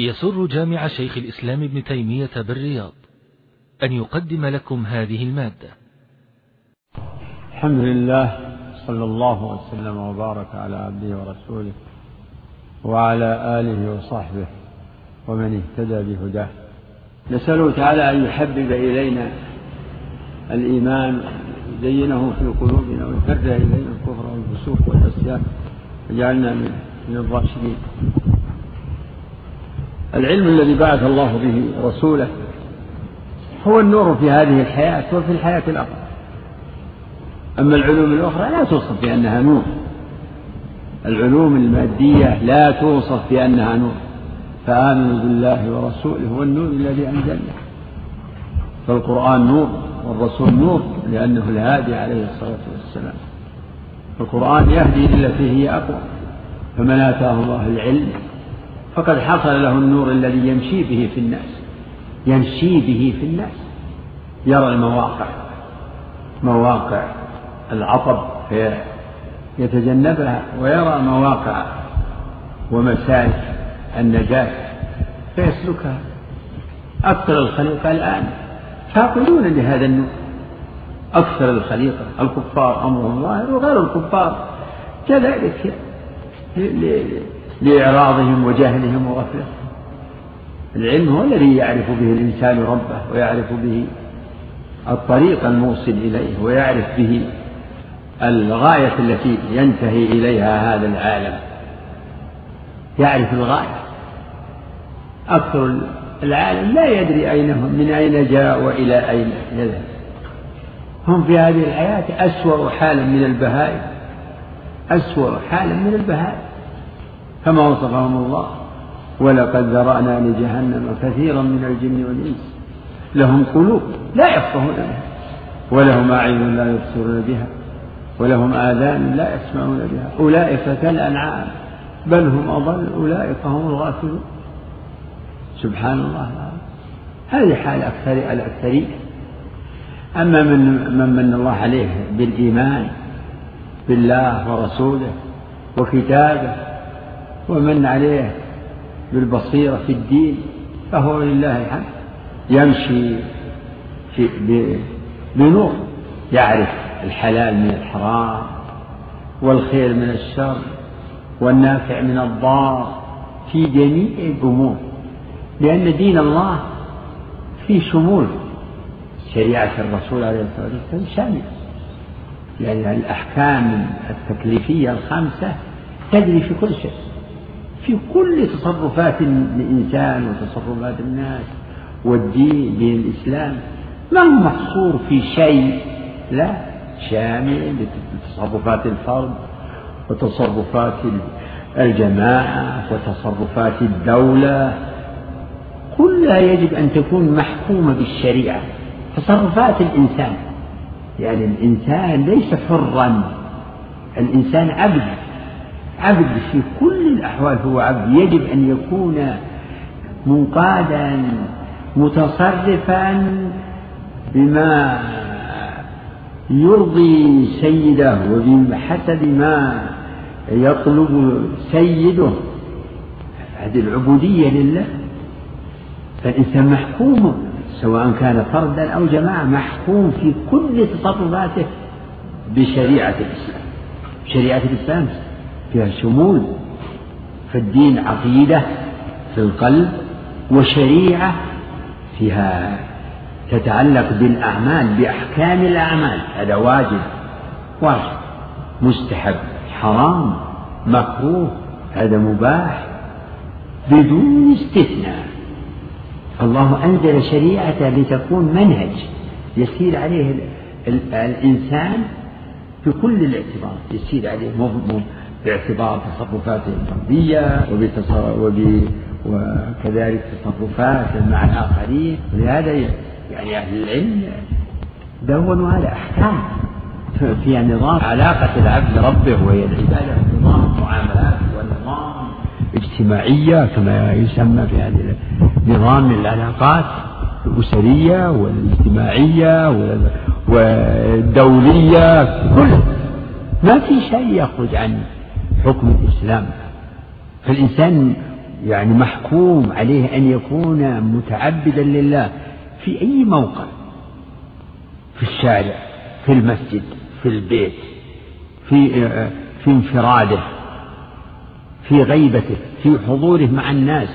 يسر جامع شيخ الإسلام ابن تيمية بالرياض أن يقدم لكم هذه المادة. الحمد لله صلى الله وسلم وبارك على عبده ورسوله وعلى آله وصحبه ومن اهتدى بهداه. نسأله تعالى أن يحبب إلينا الإيمان ويزينه في قلوبنا ويكره إلينا الكفر والفسوق والعصيان وجعلنا من الراشدين. العلم الذي بعث الله به رسوله هو النور في هذه الحياة وفي الحياة الأخرى. أما العلوم الأخرى لا توصف بأنها نور. العلوم المادية لا توصف بأنها نور. فآمنوا بالله ورسوله والنور الذي أنزلنا. فالقرآن نور والرسول نور لأنه الهادي عليه الصلاة والسلام. القرآن يهدي للتي هي أقوى. فمن آتاه الله العلم فقد حصل له النور الذي يمشي به في الناس. يمشي به في الناس. يرى المواقع. مواقع العطب يتجنبها ويرى مواقع ومسالك النجاة فيسلكها. أكثر الخليقة الآن فاقدون لهذا النور أكثر الخليقة الكفار أمرهم ظاهر وغير الكفار. كذلك لإعراضهم وجهلهم وغفلتهم. العلم هو الذي يعرف به الإنسان ربه ويعرف به الطريق الموصل إليه ويعرف به الغاية التي ينتهي إليها هذا العالم. يعرف الغاية. أكثر العالم لا يدري أين هم من أين جاء وإلى أين يذهب. هم في هذه الحياة أسوأ حالا من البهائم. أسوأ حالا من البهائم. كما وصفهم الله. ولقد ذرأنا لجهنم كثيرا من الجن والإنس. لهم قلوب لا يفقهون بها ولهم أعين لا يبصرون بها ولهم آذان لا يسمعون بها. أولئك كالأنعام بل هم أضل أولئك هم الغافلون. سبحان الله هذه حال أكثر الأكثرين أما من من من الله عليه بالإيمان بالله ورسوله وكتابه ومن عليه بالبصيرة في الدين فهو لله الحمد. يمشي في بنور يعرف الحلال من الحرام والخير من الشر والنافع من الضار في جميع الأمور لأن دين الله في شمول. شريعة الرسول عليه الصلاة والسلام شاملة. يعني الأحكام التكليفية الخمسة تجري في كل شيء. في كل تصرفات الإنسان وتصرفات الناس والدين دين الإسلام ما هو محصور في شيء؟ لا شامل لتصرفات الفرد وتصرفات الجماعة وتصرفات الدولة. كلها يجب أن تكون محكومة بالشريعة. تصرفات الإنسان. يعني الإنسان ليس حرا. الإنسان عبد. عبد في كل الأحوال هو عبد يجب أن يكون منقادا متصرفا بما يرضي سيده وبحسب ما يطلب سيده. هذه العبودية لله. فالإنسان محكوم سواء كان فردا أو جماعة محكوم في كل تصرفاته بشريعة الإسلام. شريعة الإسلام. فيها شمول فالدين عقيدة في القلب وشريعة فيها تتعلق بالأعمال بأحكام الأعمال. هذا واجب واجب. مستحب حرام مكروه هذا مباح بدون استثناء. الله أنزل شريعة لتكون منهج يسير عليه الإنسان في كل الاعتبارات يسير عليه باعتبار تصرفاته الفردية وكذلك تصرفات مع الآخرين ولهذا يعني أهل العلم دونوا على أحكام فيها نظام علاقة العبد بربه وهي العبادة نظام المعاملات ونظام اجتماعية كما يسمى في هذه نظام العلاقات الأسرية والاجتماعية والدولية كل ما في شيء يخرج عن حكم الإسلام. فالإنسان يعني محكوم عليه أن يكون متعبدا لله في أي موقع؟ في الشارع في المسجد في البيت في في انفراده في غيبته في حضوره مع الناس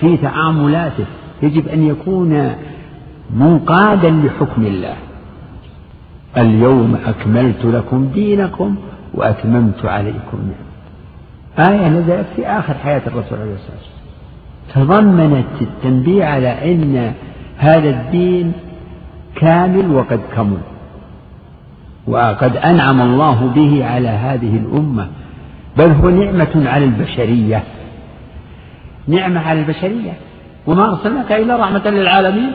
في تعاملاته يجب أن يكون منقادا لحكم الله. اليوم أكملت لكم دينكم وأتممت عليكم نعم آية نزلت في آخر حياة الرسول عليه الصلاة والسلام. تضمنت التنبيه على أن هذا الدين كامل وقد كمل. وقد أنعم الله به على هذه الأمة. بل هو نعمة على البشرية. نعمة على البشرية. وما أرسلناك إلا رحمة للعالمين.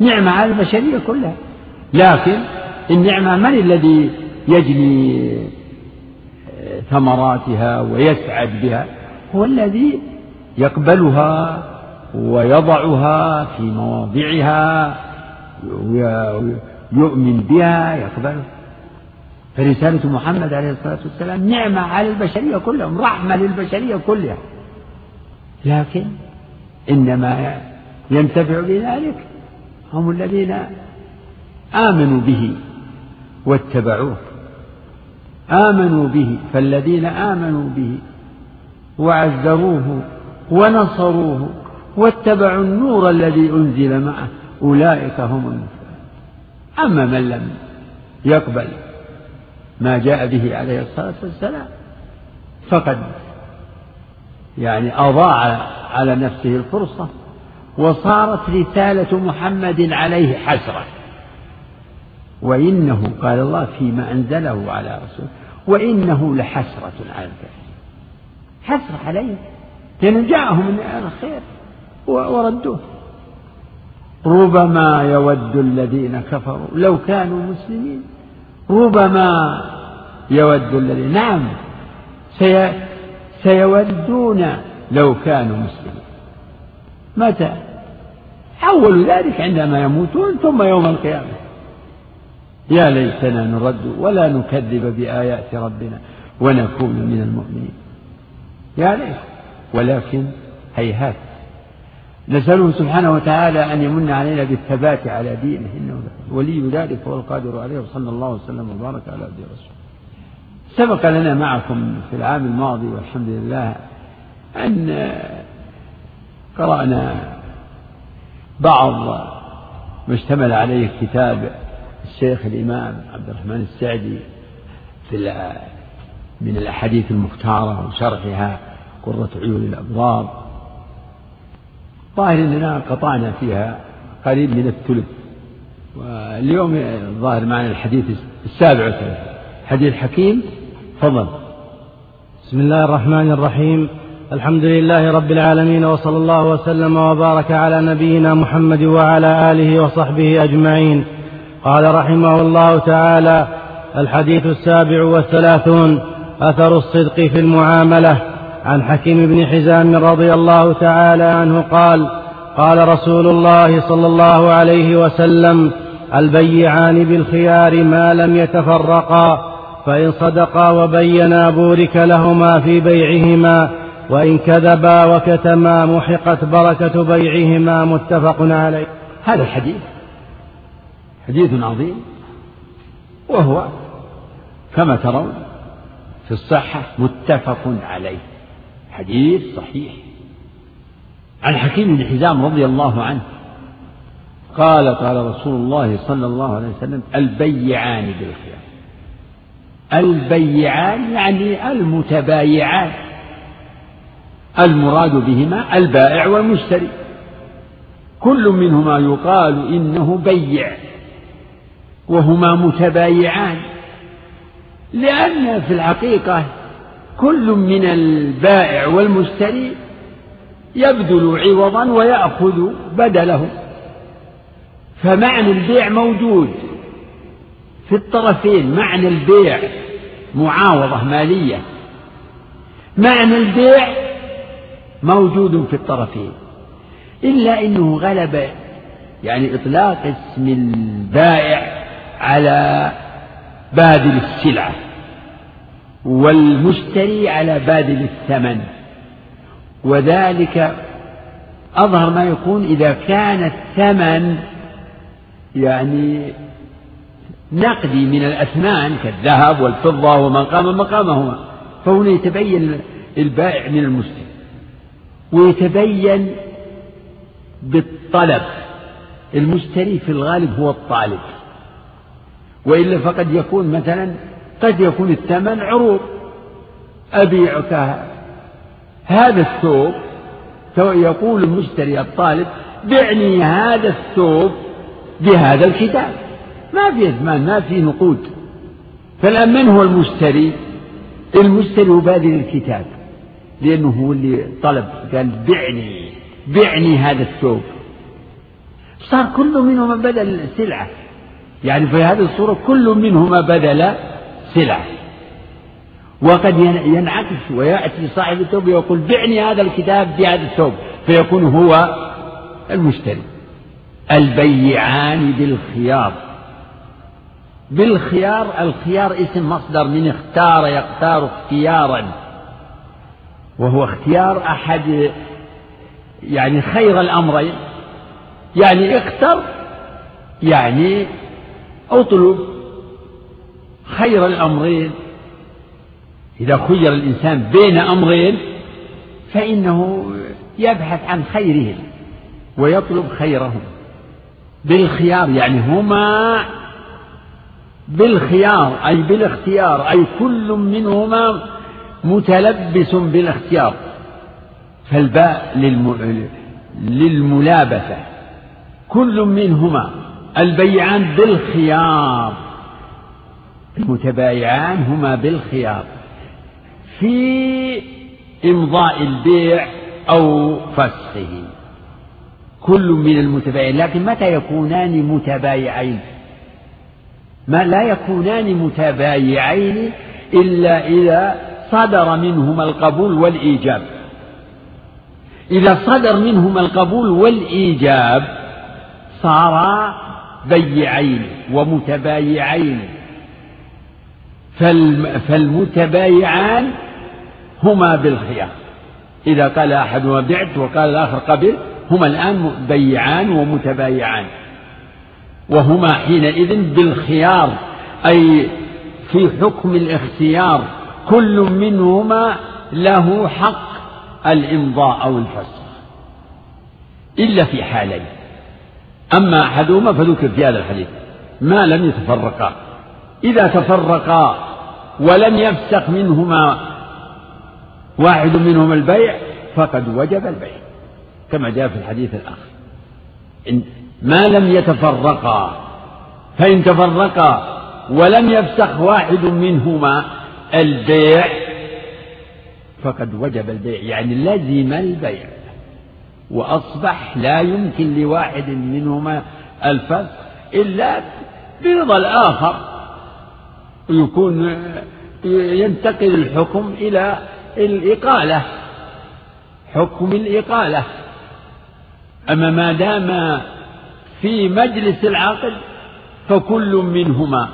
نعمة على البشرية كلها. لكن النعمة من الذي يجني ثمراتها ويسعد بها هو الذي يقبلها ويضعها في مواضعها ويؤمن بها يقبلها فرسالة محمد عليه الصلاة والسلام نعمة على البشرية كلهم رحمة للبشرية كلها. لكن إنما ينتفع بذلك هم الذين آمنوا به واتبعوه. آمنوا به فالذين آمنوا به وعزروه ونصروه واتبعوا النور الذي أنزل معه أولئك هم المفلحون. أما من لم يقبل ما جاء به عليه الصلاة والسلام فقد يعني أضاع على نفسه الفرصة وصارت رسالة محمد عليه حسرة. وإنه قال الله فيما أنزله على رسوله وإنه لحسرة على الكافرين حسرة عليه. لأن جاءهم الخير وردوه. ربما يود الذين كفروا لو كانوا مسلمين ربما يود الذين نعم سي سيودون لو كانوا مسلمين. متى؟ أول ذلك عندما يموتون ثم يوم القيامة. يا ليتنا نرد ولا نكذب بآيات ربنا ونكون من المؤمنين. يا ليت. ولكن هيهات. نسأله سبحانه وتعالى أن يمن علينا بالثبات على دينه. إنه ولي ذلك هو القادر عليه وصلى الله وسلم وبارك على عبده ورسوله. سبق لنا معكم في العام الماضي والحمد لله أن قرأنا بعض ما اشتمل عليه كتاب الشيخ الإمام عبد الرحمن السعدي في من الأحاديث المختارة وشرحها قرة عيون الأبرار ظاهر أننا قطعنا فيها قريب من الثلث. واليوم الظاهر معنا الحديث السابع حديث حكيم تفضل. بسم الله الرحمن الرحيم. الحمد لله رب العالمين وصلى الله وسلم وبارك على نبينا محمد وعلى آله وصحبه أجمعين. قال رحمه الله تعالى الحديث السابع والثلاثون أثر الصدق في المعاملة. عن حكيم بن حزام رضي الله تعالى عنه قال قال رسول الله صلى الله عليه وسلم البيعان بالخيار ما لم يتفرقا فإن صدقا وبينا بورك لهما في بيعهما وإن كذبا وكتما محقت بركة بيعهما متفق عليه. هذا الحديث حديث عظيم. وهو كما ترون في الصحة متفق عليه. حديث صحيح. عن حكيم بن حزام رضي الله عنه قال قال رسول الله صلى الله عليه وسلم البيعان بالخيار. البيعان يعني المتبايعان. المراد بهما البائع والمشتري. كل منهما يقال إنه بيع. وهما متبايعان. لأن في الحقيقة كل من البائع والمشتري يبذل عوضا ويأخذ بدله فمعنى البيع موجود في الطرفين. معنى البيع معاوضة مالية. معنى البيع موجود في الطرفين. إلا أنه غلب يعني إطلاق اسم البائع على بادل السلعة والمشتري على بادل الثمن. وذلك أظهر ما يكون إذا كان الثمن يعني نقدي من الأثمان كالذهب والفضة وما قام مقامهما فهنا يتبين البائع من المسلم ويتبين بالطلب. المشتري في الغالب هو الطالب. وإلا فقد يكون مثلا قد يكون الثمن عروض. أبيعك هذا الثوب يقول المشتري الطالب بعني هذا الثوب بهذا الكتاب. ما في أثمان ما في نقود. فالآن من هو المشتري؟ المشتري هو بادل الكتاب لأنه هو اللي طلب قال بعني بعني هذا الثوب صار كل منهما بدل سلعة يعني في هذه الصورة كل منهما بدل سلعة وقد ينعكس ويأتي صاحب الثوب ويقول بعني هذا الكتاب بهذا الثوب فيكون هو المشتري. البيعان بالخيار. بالخيار الخيار اسم مصدر من اختار يختار اختيارا. وهو اختيار أحد يعني خير الأمرين. يعني اختر يعني اطلب خير الأمرين. إذا خير الإنسان بين أمرين فإنه يبحث عن خيرهم ويطلب خيرهم. بالخيار يعني هما بالخيار أي بالاختيار أي كل منهما متلبس بالاختيار. فالباء للملابسة كل منهما البيعان بالخيار المتبايعان هما بالخيار في إمضاء البيع أو فسخه. كل من المتبايعين لكن متى يكونان متبايعين؟ ما لا يكونان متبايعين إلا إذا صدر منهما القبول والإيجاب. إذا صدر منهما القبول والإيجاب صارا بيعين ومتبايعين. فالمتبايعان هما بالخيار. إذا قال أحدهما بعت وقال الآخر قبل هما الآن بيعان ومتبايعان. وهما حينئذ بالخيار أي في حكم الاختيار كل منهما له حق الإمضاء أو الفسخ. إلا في حالين. أما أحدهما فذكر في هذا الحديث. ما لم يتفرقا. إذا تفرقا ولم يفسخ منهما واحد منهما البيع فقد وجب البيع. كما جاء في الحديث الآخر. إن ما لم يتفرقا فإن تفرقا ولم يفسخ واحد منهما البيع فقد وجب البيع. يعني لزم البيع. وأصبح لا يمكن لواحد منهما الفسخ إلا برضا الآخر يكون ينتقل الحكم إلى الإقالة حكم الإقالة. أما ما دام في مجلس العقد فكل منهما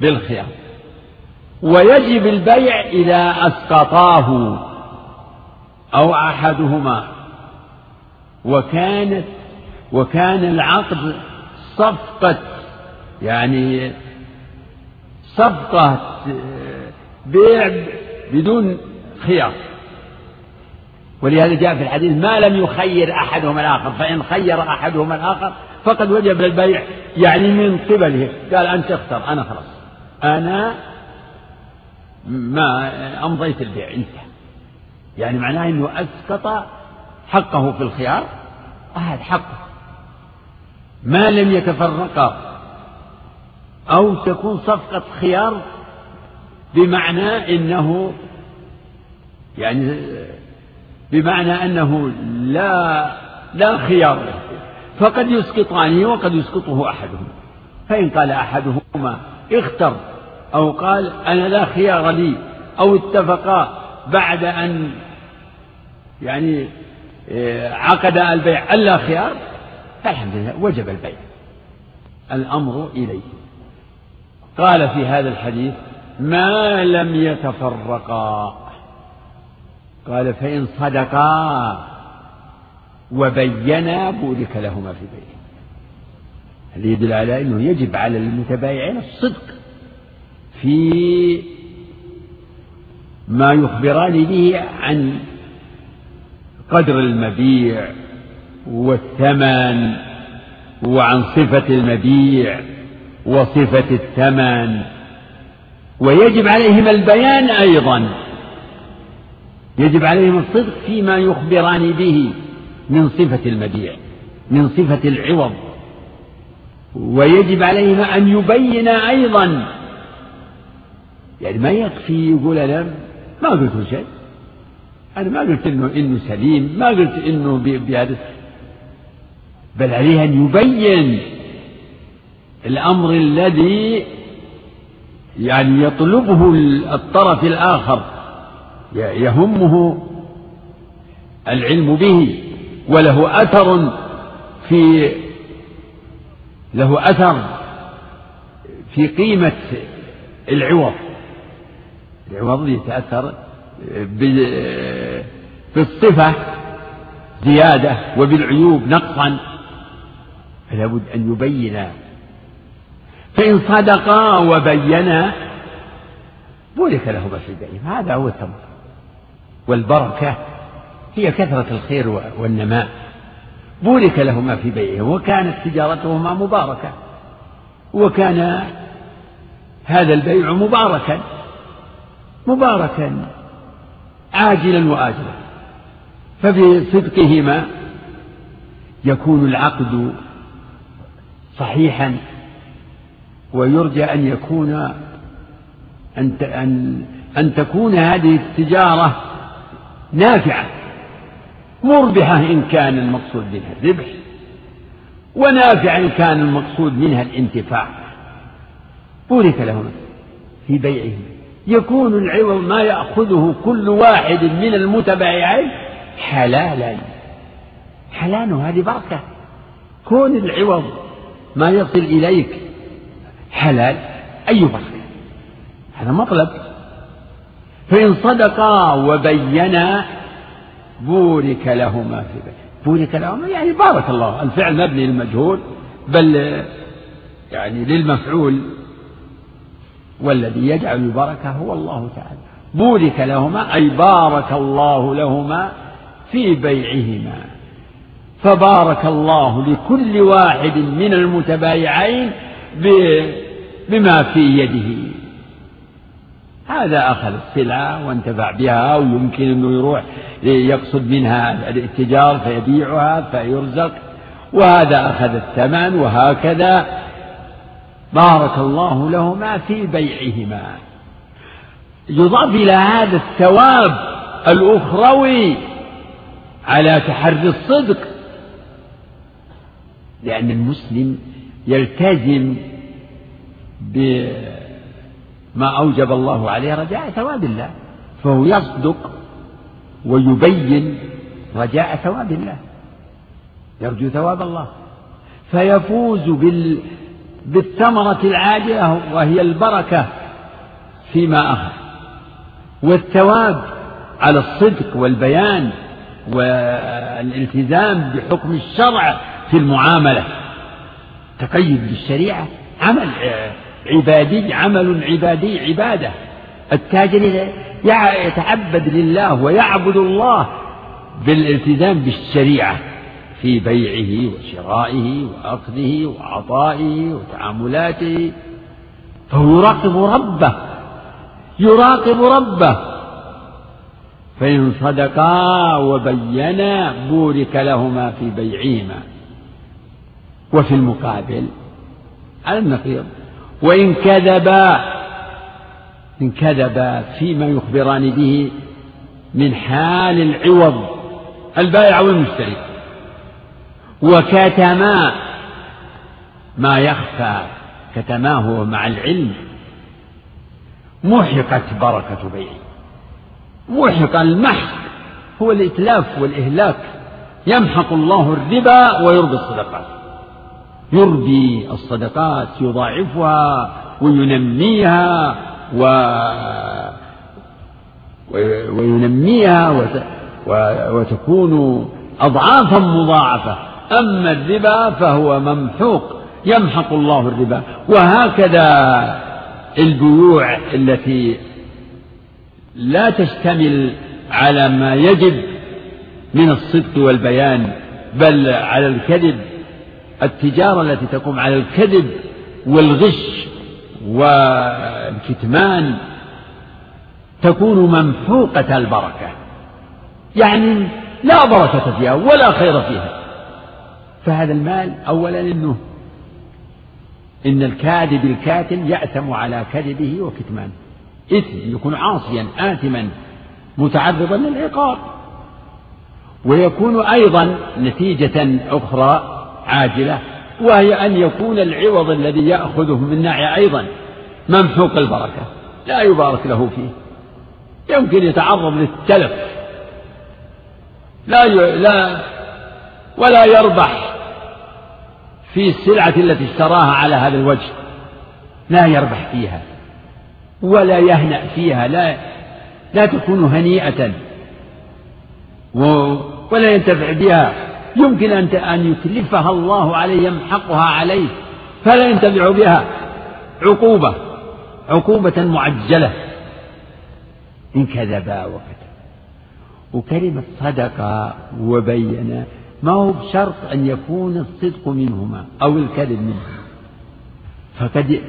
بالخيار. ويجب البيع إذا أسقطاه أو أحدهما. وكانت وكان العقد صفقة يعني صفقة بيع بدون خيار. ولهذا جاء في الحديث ما لم يخير أحدهما الآخر فإن خير أحدهما الآخر فقد وجب البيع يعني من قبله. قال أنت اختر أنا خلاص. أنا ما أمضيت البيع انتهى. يعني معناه أنه أسقط حقه في الخيار؟ وهذا حقه. ما لم يتفرقا أو تكون صفقة خيار بمعنى أنه يعني بمعنى أنه لا لا خيار له. فقد يسقطانه وقد يسقطه أحدهما. فإن قال أحدهما اختر أو قال أنا لا خيار لي أو اتفقا بعد أن يعني عقد البيع. ألا خيار فالحمد لله وجب البيع. الأمر إليه. قال في هذا الحديث ما لم يتفرقا. قال فإن صدقا وبينا بورك لهما في بينهما هذا يدل على أنه يجب على المتبايعين الصدق في ما يخبران به عن قدر المبيع والثمن وعن صفة المبيع وصفة الثمن. ويجب عليهما البيان أيضا. يجب عليهما الصدق فيما يخبران به من صفة المبيع من صفة العوض. ويجب عليهما أن يبينا أيضا. يعني ما يكفي يقول أنا ما قلت شيء. أنا ما قلت إنه إنه سليم ما قلت إنه بهذا بل عليه أن يبين الأمر الذي يعني يطلبه الطرف الآخر يهمه العلم به وله أثر في له أثر في قيمة العوض. العوض يتأثر بالصفة زيادة وبالعيوب نقصا فلا بد أن يبين. فإن صدقا وبينا بورك لهما في البيع هذا هو الثمر والبركة. هي كثرة الخير والنماء. بورك لهما في بيعهما وكانت تجارتهما مباركة. وكان هذا البيع مباركا. مباركا. عاجلا وآجلا. فبصدقهما يكون العقد صحيحا ويرجى أن يكون أن أن أن تكون هذه التجارة نافعة مربحة إن كان المقصود منها الربح ونافعة إن كان المقصود منها الانتفاع. بورك لهما في بيعهما. يكون العوض ما يأخذه كل واحد من المتبايعين حلالا. حلال هذه بركة. كون العوض ما يصل إليك حلال أي بركة؟ هذا مطلب. فإن صدقا وبينا بورك لهما في بيت بورك لهما يعني بارك الله الفعل مبني للمجهول بل يعني للمفعول. والذي يجعل البركة هو الله تعالى. بورك لهما أي بارك الله لهما في بيعهما. فبارك الله لكل واحد من المتبايعين بما في يده. هذا أخذ السلعة وانتفع بها ويمكن أنه يروح يقصد منها الاتجار فيبيعها فيرزق. وهذا أخذ الثمن وهكذا بارك الله لهما في بيعهما. يضاف إلى هذا الثواب الأخروي على تحري الصدق لأن المسلم يلتزم بما أوجب الله عليه رجاء ثواب الله فهو يصدق ويبين رجاء ثواب الله يرجو ثواب الله فيفوز بال بالثمرة العاجلة وهي البركة فيما أخذ. والثواب على الصدق والبيان والالتزام بحكم الشرع في المعاملة. تقيد بالشريعة عمل عبادي عمل عبادي عبادة. التاجر يتعبد لله ويعبد الله بالالتزام بالشريعة. في بيعه وشرائه وأخذه وعطائه وتعاملاته. فهو يراقب ربه يراقب ربه. فإن صدقا وبينا بورك لهما في بيعهما. وفي المقابل على النقيض. وإن كذبا إن كذبا فيما يخبران به من حال العوض البائع والمشتري وكتما. ما يخفى كتماه مع العلم. محقت بركة بيعه محق المحق. هو الإتلاف والإهلاك. يمحق الله الربا ويربي الصدقات. يربي الصدقات يضاعفها وينميها و وينميها وتكون أضعافا مضاعفة. أما الربا فهو ممحوق يمحق الله الربا. وهكذا البيوع التي لا تشتمل على ما يجب من الصدق والبيان بل على الكذب. التجارة التي تقوم على الكذب والغش والكتمان تكون ممحوقة البركة. يعني لا بركة فيها ولا خير فيها. فهذا المال أولا إنه إن الكاذب الكاتم يأتم على كذبه وكتمانه إثم يكون عاصيا آثما متعرضا للعقاب. ويكون أيضا نتيجة أخرى عاجلة وهي أن يكون العوض الذي يأخذه من ناحية أيضا ممحوق البركة لا يبارك له فيه. يمكن يتعرض للتلف لا ي... لا ولا يربح في السلعة التي اشتراها على هذا الوجه لا يربح فيها ولا يهنأ فيها لا لا تكون هنيئة ولا ينتفع بها. يمكن أن أن يتلفها الله عليه يمحقها عليه فلا ينتفع بها. عقوبة عقوبة معجلة. إن كذبا وكتب. وكلمة صدق وبين ما هو بشرط أن يكون الصدق منهما أو الكذب منهما. فقد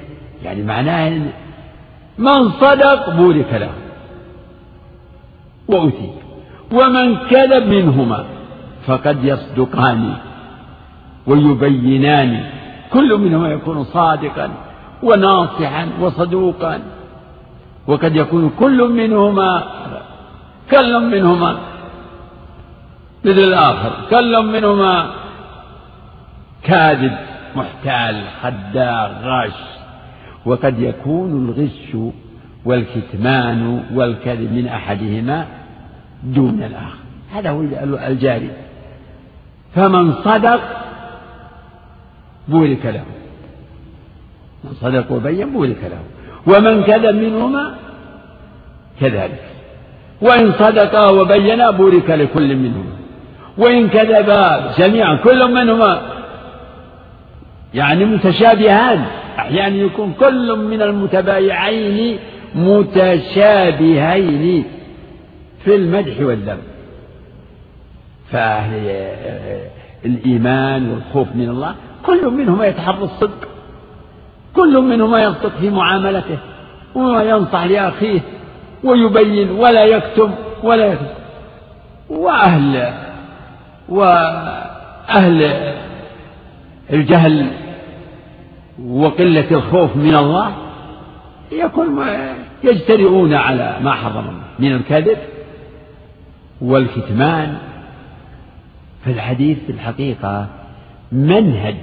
يعني معناه إن من صدق بورك له وأتي ومن كذب منهما فقد يصدقان ويبينان كل منهما يكون صادقا وناصحا وصدوقا وقد يكون كل منهما كل منهما مثل الآخر. كل منهما كاذب محتال خداع غاش وقد يكون الغش والكتمان والكذب من أحدهما دون الآخر. هذا هو الجاري. فمن صدق بورك له. من صدق وبين بورك له. ومن كذب منهما كذلك. وإن صدقا وبينا بورك لكل منهما. وإن كذبا جميعا كل منهما يعني متشابهان أحيانا يكون كل من المتبايعين متشابهين في المدح والذم. فأهل الإيمان والخوف من الله كل منهما يتحرى الصدق. كل منهما يصدق في معاملته وينصح لأخيه ويبين ولا يكتم ولا يكتم. وأهل وأهل الجهل وقلة الخوف من الله يكون يجترئون على ما حرم الله من الكذب والكتمان. فالحديث في الحقيقة منهج.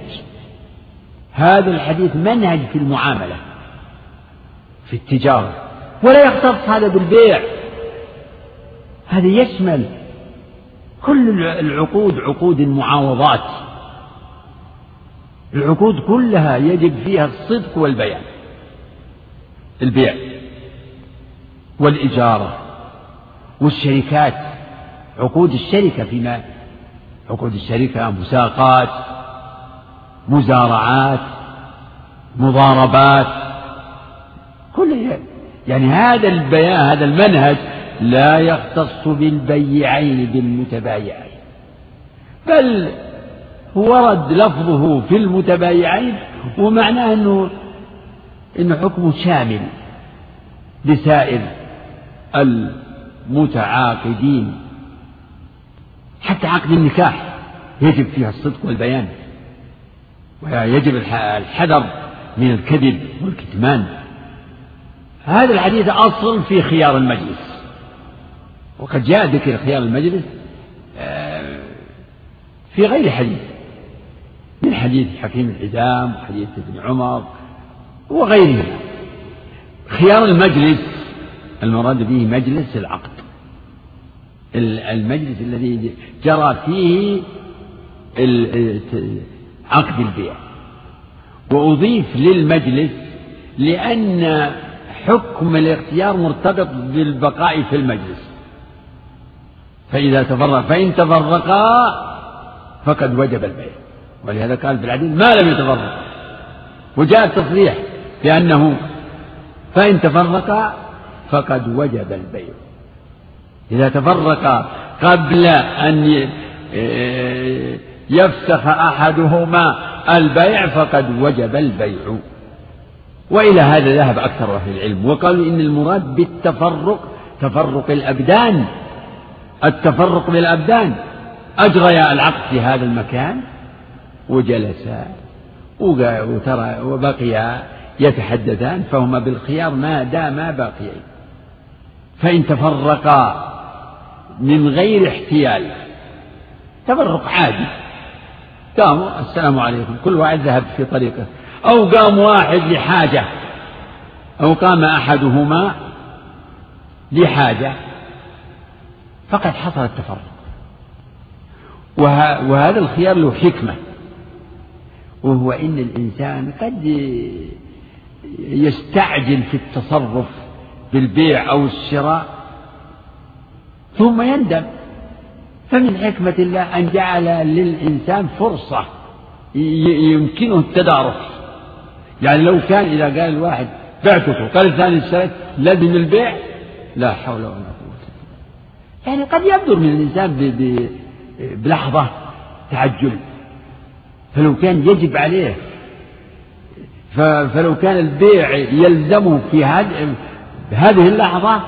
هذا الحديث منهج في المعاملة في التجارة. ولا يختص هذا بالبيع. هذا يشمل كل العقود عقود المعاوضات. العقود كلها يجب فيها الصدق والبيان. البيع والإجارة والشركات. عقود الشركة فيما عقود الشركة مساقات مزارعات مضاربات. كل يعني هذا البيان هذا المنهج لا يختص بالبيعين بالمتبايعين. بل ورد لفظه في المتبايعين ومعناه إنه انه حكمه شامل لسائر المتعاقدين. حتى عقد النكاح يجب فيها الصدق والبيان ويجب الحذر من الكذب والكتمان. هذا الحديث أصل في خيار المجلس. وقد جاء ذكر خيار المجلس آه، في غير حديث من حديث حكيم الحزام وحديث ابن عمر وغيره. خيار المجلس المراد به مجلس العقد. المجلس الذي جرى فيه عقد البيع. وأضيف للمجلس لأن حكم الاختيار مرتبط بالبقاء في المجلس. فإذا تفرق فإن تفرقا فقد وجب البيع. ولهذا قال في الحديث ما لم يتفرق وجاء التصريح بأنه فإن تفرقا فقد وجب البيع. إذا تفرقا قبل أن يفسخ أحدهما البيع فقد وجب البيع. وإلى هذا ذهب أكثر أهل العلم وقالوا إن المراد بالتفرق تفرق الأبدان. التفرق بالأبدان. أجريا العقد في هذا المكان وجلسا وترى وبقيا يتحدثان فهما بالخيار ما داما باقيين. فإن تفرقا من غير احتيال تفرق عادي. قاموا السلام عليكم كل واحد ذهب في طريقه. أو قام واحد لحاجة أو قام أحدهما لحاجة. فقد حصل التفرق. وهذا الخيار له حكمة. وهو إن الإنسان قد يستعجل في التصرف بالبيع أو الشراء ثم يندم. فمن حكمة الله أن جعل للإنسان فرصة يمكنه التدارك. يعني لو كان إذا قال الواحد بعتك قال الثاني اشتريت لازم البيع لا حول ولا قوة. يعني قد يبدر من الإنسان بلحظة تعجل. فلو كان يجب عليه فلو كان البيع يلزمه في هذه اللحظة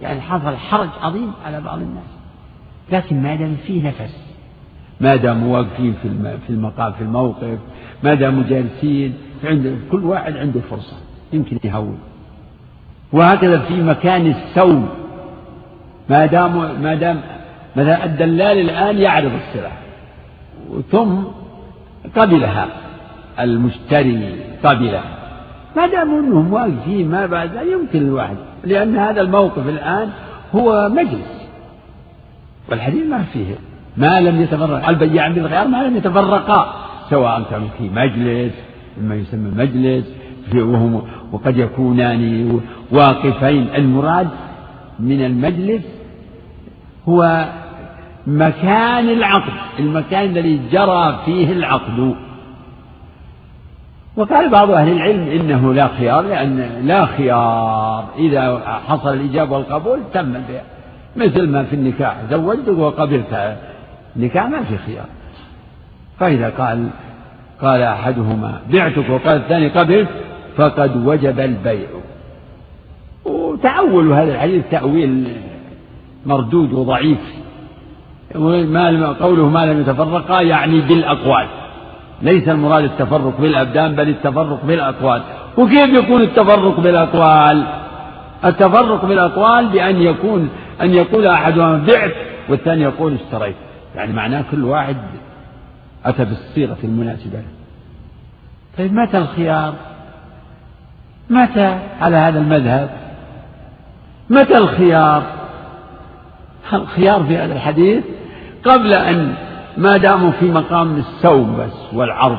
يعني حصل حرج عظيم على بعض الناس. لكن ما دام فيه نفس ما داموا واقفين في المقام في الموقف ما داموا جالسين عند كل واحد عنده فرصة يمكن يهون. وهكذا في مكان السوم ما دام ما دام مثلا الدلال الآن يعرض السلع ثم قبلها المشتري قبلها. ما دام انهم واقفين ما بعد يمكن الواحد لأن هذا الموقف الآن هو مجلس. والحديث ما فيه ما لم يتفرق. البياع بالخيار ما لم يتفرقا سواء كانوا في مجلس ما يسمى مجلس وهم وقد يكونان واقفين. المراد من المجلس هو مكان العقد المكان الذي جرى فيه العقد وقال بعض أهل العلم إنه لا خيار لأن لا خيار. إذا حصل الإجابة والقبول تم البيع. مثل ما في النكاح زوجتك وقبلت النكاح ما في خيار. فإذا قال قال أحدهما بعتك وقال الثاني قبلت فقد وجب البيع. وتأول هذا الحديث تأويل مردود وضعيف. ما قوله ما لم يتفرقا يعني بالأقوال. ليس المراد التفرق بالأبدان بل التفرق بالأقوال. وكيف يكون التفرق بالأقوال؟ التفرق بالأقوال بأن يكون أن يقول أحدهما بعت والثاني يقول اشتريت. يعني معناه كل واحد أتى بالصيغة المناسبة طيب متى الخيار؟ متى على هذا المذهب؟ متى الخيار؟ الخيار في هذا الحديث قبل أن ما داموا في مقام السوم بس والعرض.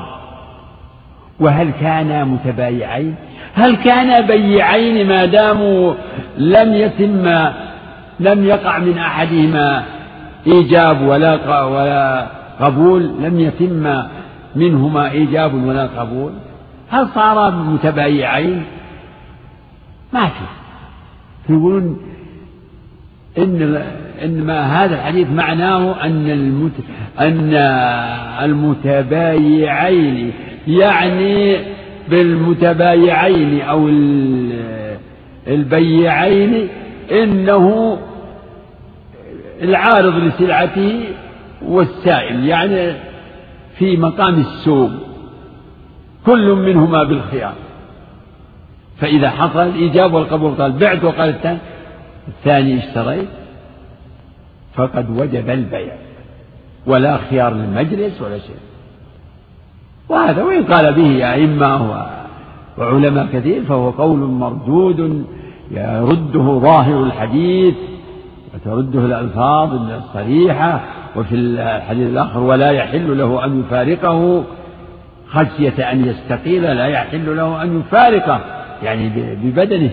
وهل كانا متبايعين؟ هل كانا بيعين ما داموا لم يتم لم يقع من أحدهما إيجاب ولا ولا قبول؟ لم يتم منهما إيجاب ولا قبول؟ هل صارا متبايعين؟ ما في. يقولون إن إن ما هذا الحديث معناه أن المت أن المتبايعين يعني بالمتبايعين أو البيعين إنه العارض لسلعته والسائل يعني في مقام السوق كل منهما بالخيار. فإذا حصل الإجابة والقبول قال بعت وقال الثاني اشتريت فقد وجب البيع ولا خيار للمجلس ولا شيء. وهذا وإن قال به أئمة وعلماء كثير فهو قول مردود يرده ظاهر الحديث وترده الألفاظ الصريحة وفي الحديث الآخر ولا يحل له أن يفارقه خشية أن يستقيل لا يحل له أن يفارقه يعني ببدنه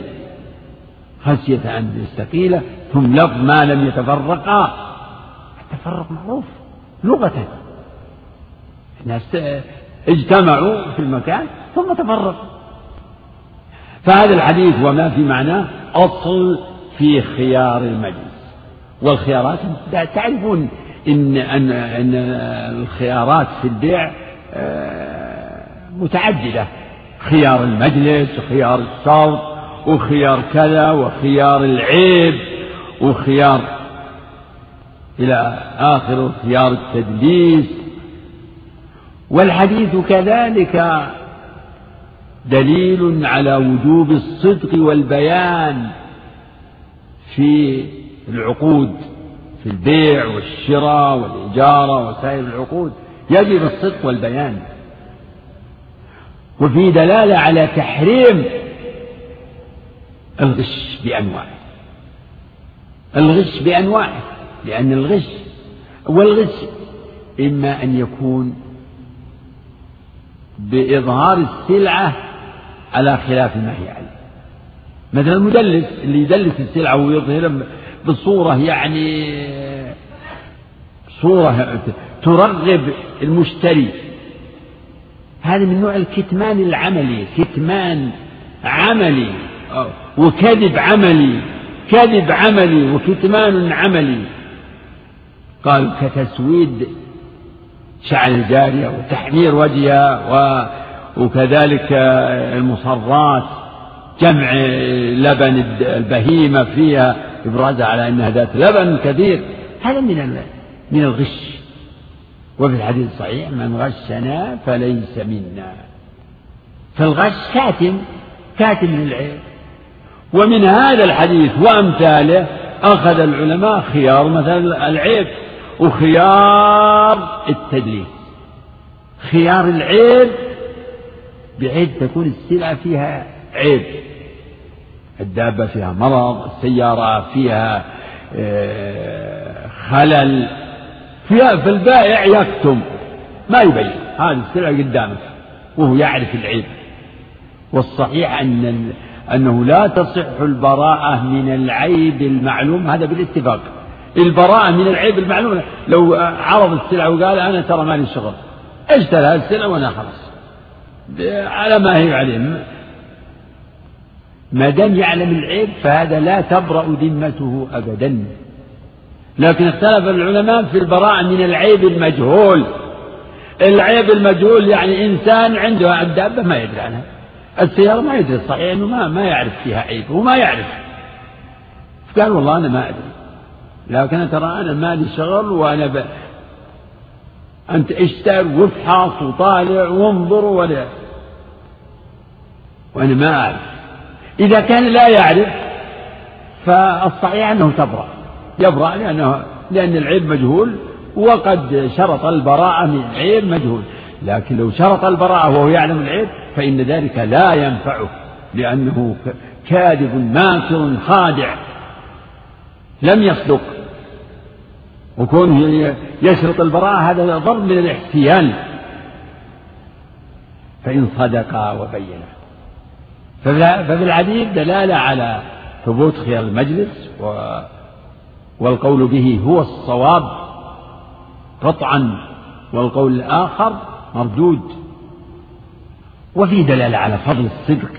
خشية أن يستقيل ثم لفظ ما لم يتفرقا. التفرق معروف لغة. الناس اجتمعوا في المكان ثم تفرقوا. فهذا الحديث وما في معناه أصل في خيار المجلس. والخيارات تعرفون إن أن أن الخيارات في البيع آه، متعددة. خيار المجلس وخيار الشرط وخيار كذا وخيار العيب. وخيار إلى آخره خيار التدليس. والحديث كذلك دليل على وجوب الصدق والبيان في العقود في البيع والشراء والإجارة وسائر العقود. يجب الصدق والبيان. وفي دلالة على تحريم الغش بأنواعه الغش بأنواعه لأن الغش والغش إما أن يكون بإظهار السلعة على خلاف ما هي عليه. مثلا المدلس اللي يدلس السلعة ويظهرها بصورة يعني صورة ترغب المشتري. هذا من نوع الكتمان العملي كتمان عملي وكذب عملي. كذب عملي وكتمان عملي. قال كتسويد شعر الجارية وتحمير وجهها و وكذلك المصرات جمع لبن البهيمة فيها إبرازها على أنها ذات لبن كثير. هذا من من الغش. وفي الحديث الصحيح من غشنا فليس منا. فالغش كاتم كاتم للعيب ومن هذا الحديث وأمثاله أخذ العلماء خيار مثلا العيب وخيار التدليس خيار العيب بحيث تكون السلعة فيها عيب. الدابة فيها مرض السيارة فيها آه، خلل. فيها فالبائع يكتم. ما يبين. هذه السلعة قدامك. وهو يعرف العيب. والصحيح أن أنه لا تصح البراءة من العيب المعلوم هذا بالاتفاق. البراءة من العيب المعلوم لو عرض السلعة وقال أنا ترى مالي شغل اشترى السلعة وأنا خلاص. على ما هي عليه ما دام يعلم العيب فهذا لا تبرأ ذمته أبدا. لكن اختلف العلماء في البراءة من العيب المجهول. العيب المجهول يعني إنسان عنده الدابة ما يدري عنها. السيارة ما يدري صحيح أنه ما, ما يعرف فيها عيب وما يعرف. قال والله أنا ما أدري. لكن ترى أنا مالي شغل وأنا ب... أنت اشتر وافحص وطالع وانظر ولا وأنا ما أعرف. إذا كان لا يعرف فالصحيح أنه تبرأ. يبرأ لأنه لأن العيب مجهول وقد شرط البراءة من عيب مجهول. لكن لو شرط البراءة وهو يعلم العيب فإن ذلك لا ينفعه لأنه كاذب ماكر خادع لم يصدق. وكونه يشرط البراءة هذا ضرب من الاحتيال. فإن صدقا وبينا ففي الحديث دلالة على ثبوت خيار المجلس و والقول به هو الصواب قطعا والقول الآخر مردود. وفي دلالة على فضل الصدق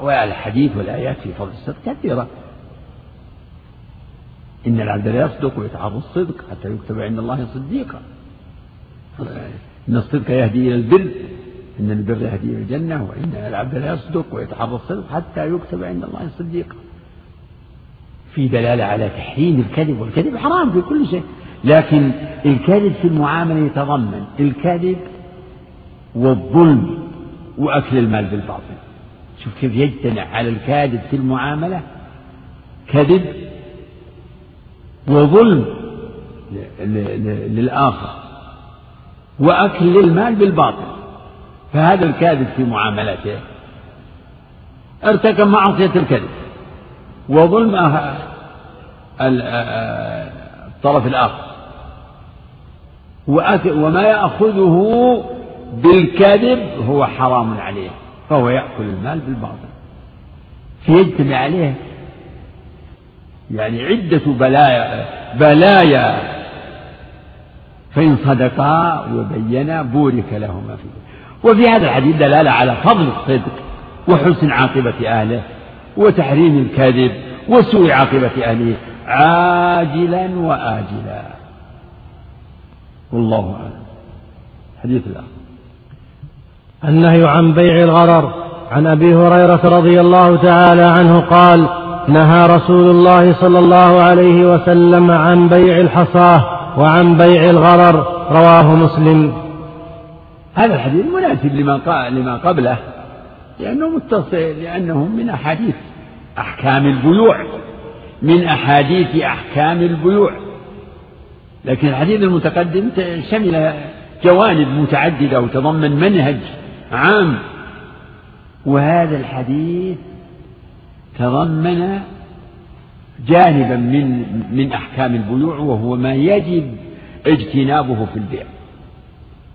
والحديث والآيات في فضل الصدق كثيرة. إن العبد لا يصدق ويتعرض الصدق حتى يكتب عند الله صديقا. إن الصدق يهدي إلى البر إن البر يهدي إلى الجنة وإن العبد لا يصدق ويتحرى الصدق حتى يكتب عند الله صديقا. في دلالة على تحريم الكذب والكذب حرام في كل شيء. لكن الكذب في المعاملة يتضمن الكذب والظلم وأكل المال بالباطل. شوف كيف يجتمع على الكاذب في المعاملة كذب وظلم للآخر وأكل للمال بالباطل. فهذا الكاذب في معاملته ارتكب معصية الكذب وظلم الطرف الآخر. وما يأخذه بالكذب هو حرام عليه فهو يأكل المال بالباطل. فيجتمع عليه يعني عدة بلايا بلايا. فإن صدقا وبينا بورك لهما فيه. وفي هذا الحديث دلالة على فضل الصدق وحسن عاقبة أهله وتحريم الكذب وسوء عاقبة أهله عاجلا وآجلا. والله أعلم. حديث الآخر. النهي عن بيع الغرر. عن أبي هريرة رضي الله تعالى عنه قال نهى رسول الله صلى الله عليه وسلم عن بيع الحصاة وعن بيع الغرر. رواه مسلم. هذا الحديث مناسب لما لما قبله لأنه متصل لأنه من أحاديث أحكام البيوع. من أحاديث أحكام البيوع. لكن الحديث المتقدم شمل جوانب متعددة وتضمن منهج عام. وهذا الحديث تضمن جانبا من من أحكام البيوع وهو ما يجب اجتنابه في البيع.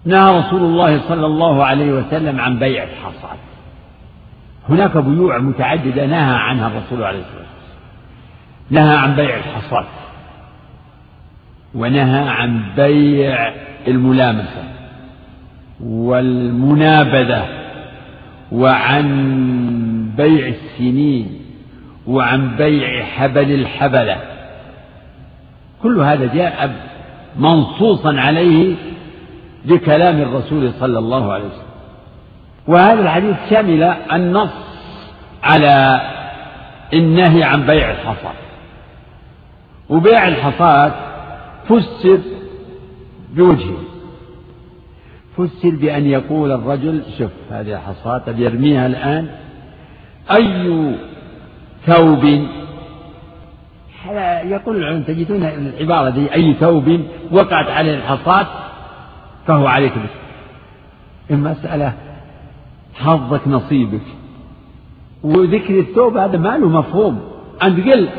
نهى رسول الله صلى الله عليه وسلم عن بيع الحصاد. هناك بيوع متعددة نهى عنها الرسول عليه الصلاة والسلام. نهى عن بيع الحصاد. ونهى عن بيع الملامسة والمنابذة وعن بيع السنين وعن بيع حبل الحبلة. كل هذا جاء منصوصا عليه بكلام الرسول صلى الله عليه وسلم. وهذا الحديث شمل النص على النهي عن بيع الحصاد. وبيع الحصاد فسر بوجهه. فسر بأن يقول الرجل شوف هذه الحصاد يرميها الآن. أي ثوب؟ يقول العلم تجدون العبارة دي أي ثوب وقعت عليه الحصاة فهو عليك به المسألة حظك نصيبك. وذكر الثوب هذا ما له مفهوم. أنت قل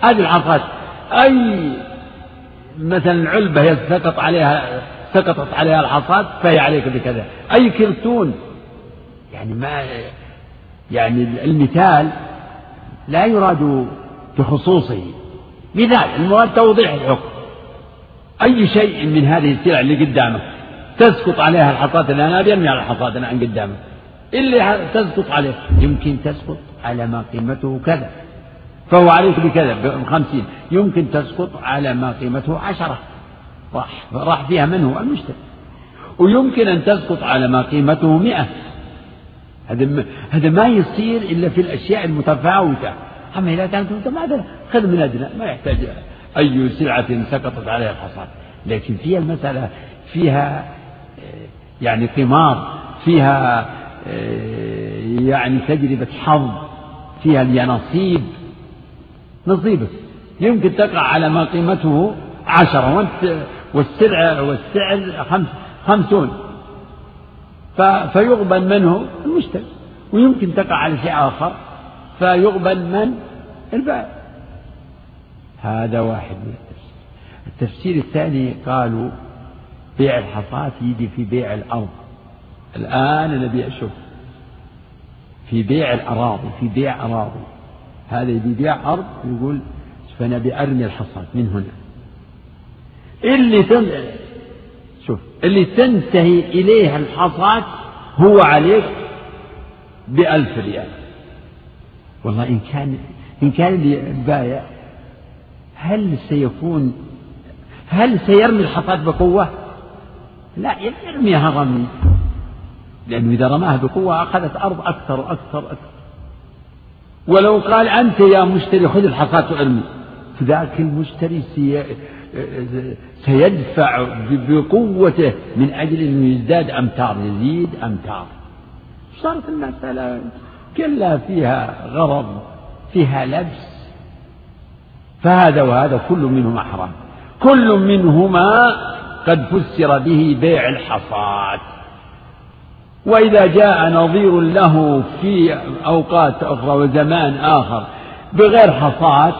هذه الحصاة أي مثلا علبة سقط عليها سقطت عليها الحصاة فهي عليك بكذا. أي كرتون يعني ما يعني المثال لا يراد بخصوصه. مثال المراد توضيح الحكم. أي شيء من هذه السلع اللي قدامك تسقط عليها الحصاة الآن أبي أرمي على الحصاة الآن قدامك. اللي تسقط عليه يمكن تسقط على ما قيمته كذا. فهو عليك بكذا بخمسين. يمكن تسقط على ما قيمته عشرة. راح راح فيها منه المشتري. ويمكن أن تسقط على ما قيمته مئة. هذا هذا ما يصير إلا في الأشياء المتفاوتة. أما إذا كانت متماثلة خذ من أدنى. ما يحتاج أي سلعة سقطت عليها الحصاد لكن فيها المسألة فيها آه، يعني قمار فيها آه، يعني تجربة حظ فيها اليانصيب. نصيبك يمكن تقع على ما قيمته عشرة وانت والسلعة والسعر خمس خمسون. فيقبل منه المشتري. ويمكن تقع على شيء آخر. فيقبل من؟ البائع. هذا واحد من التفسير. التفسير الثاني قالوا بيع الحصاة يجي في بيع الأرض. الآن أنا بيع شوف في بيع الأراضي في بيع أراضي. هذا يبي بيع أرض يقول فأنا بأرمي الحصاة من هنا. اللي شوف اللي تنتهي إليها الحصاة هو عليك بألف ريال. والله إن كان إن كان البايع هل سيكون هل سيرمي الحصاة بقوة؟ لا يرميها رمي. لأنه إذا رماها بقوة أخذت أرض أكثر وأكثر أكثر ولو قال أنت يا مشتري خذ الحصاة وارمي فذاك المشتري سيدفع بقوته من أجل أنه يزداد أمتار يزيد أمتار. صارت المسألة؟ كلها فيها غرض فيها لبس. فهذا وهذا كل منهما حرام. كل منهما قد فسر به بيع الحصاد وإذا جاء نظير له في أوقات أخرى وزمان آخر بغير حصاد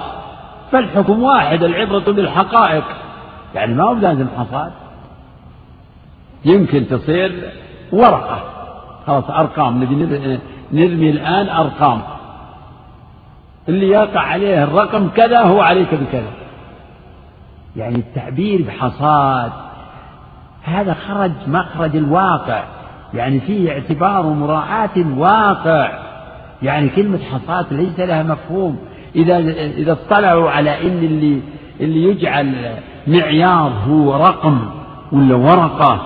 فالحكم واحد العبرة بالحقائق. يعني ما هو لازم حصاد. يمكن تصير ورقة. خلاص أرقام. نبي نرمي الآن أرقام. اللي يقع عليه الرقم كذا هو عليك بكذا. يعني التعبير بحصاد هذا خرج مخرج الواقع. يعني فيه اعتبار ومراعاة الواقع يعني كلمة حصاد ليس لها مفهوم. إذا إذا اطلعوا على إن اللي اللي يجعل معيار هو رقم ولا ورقة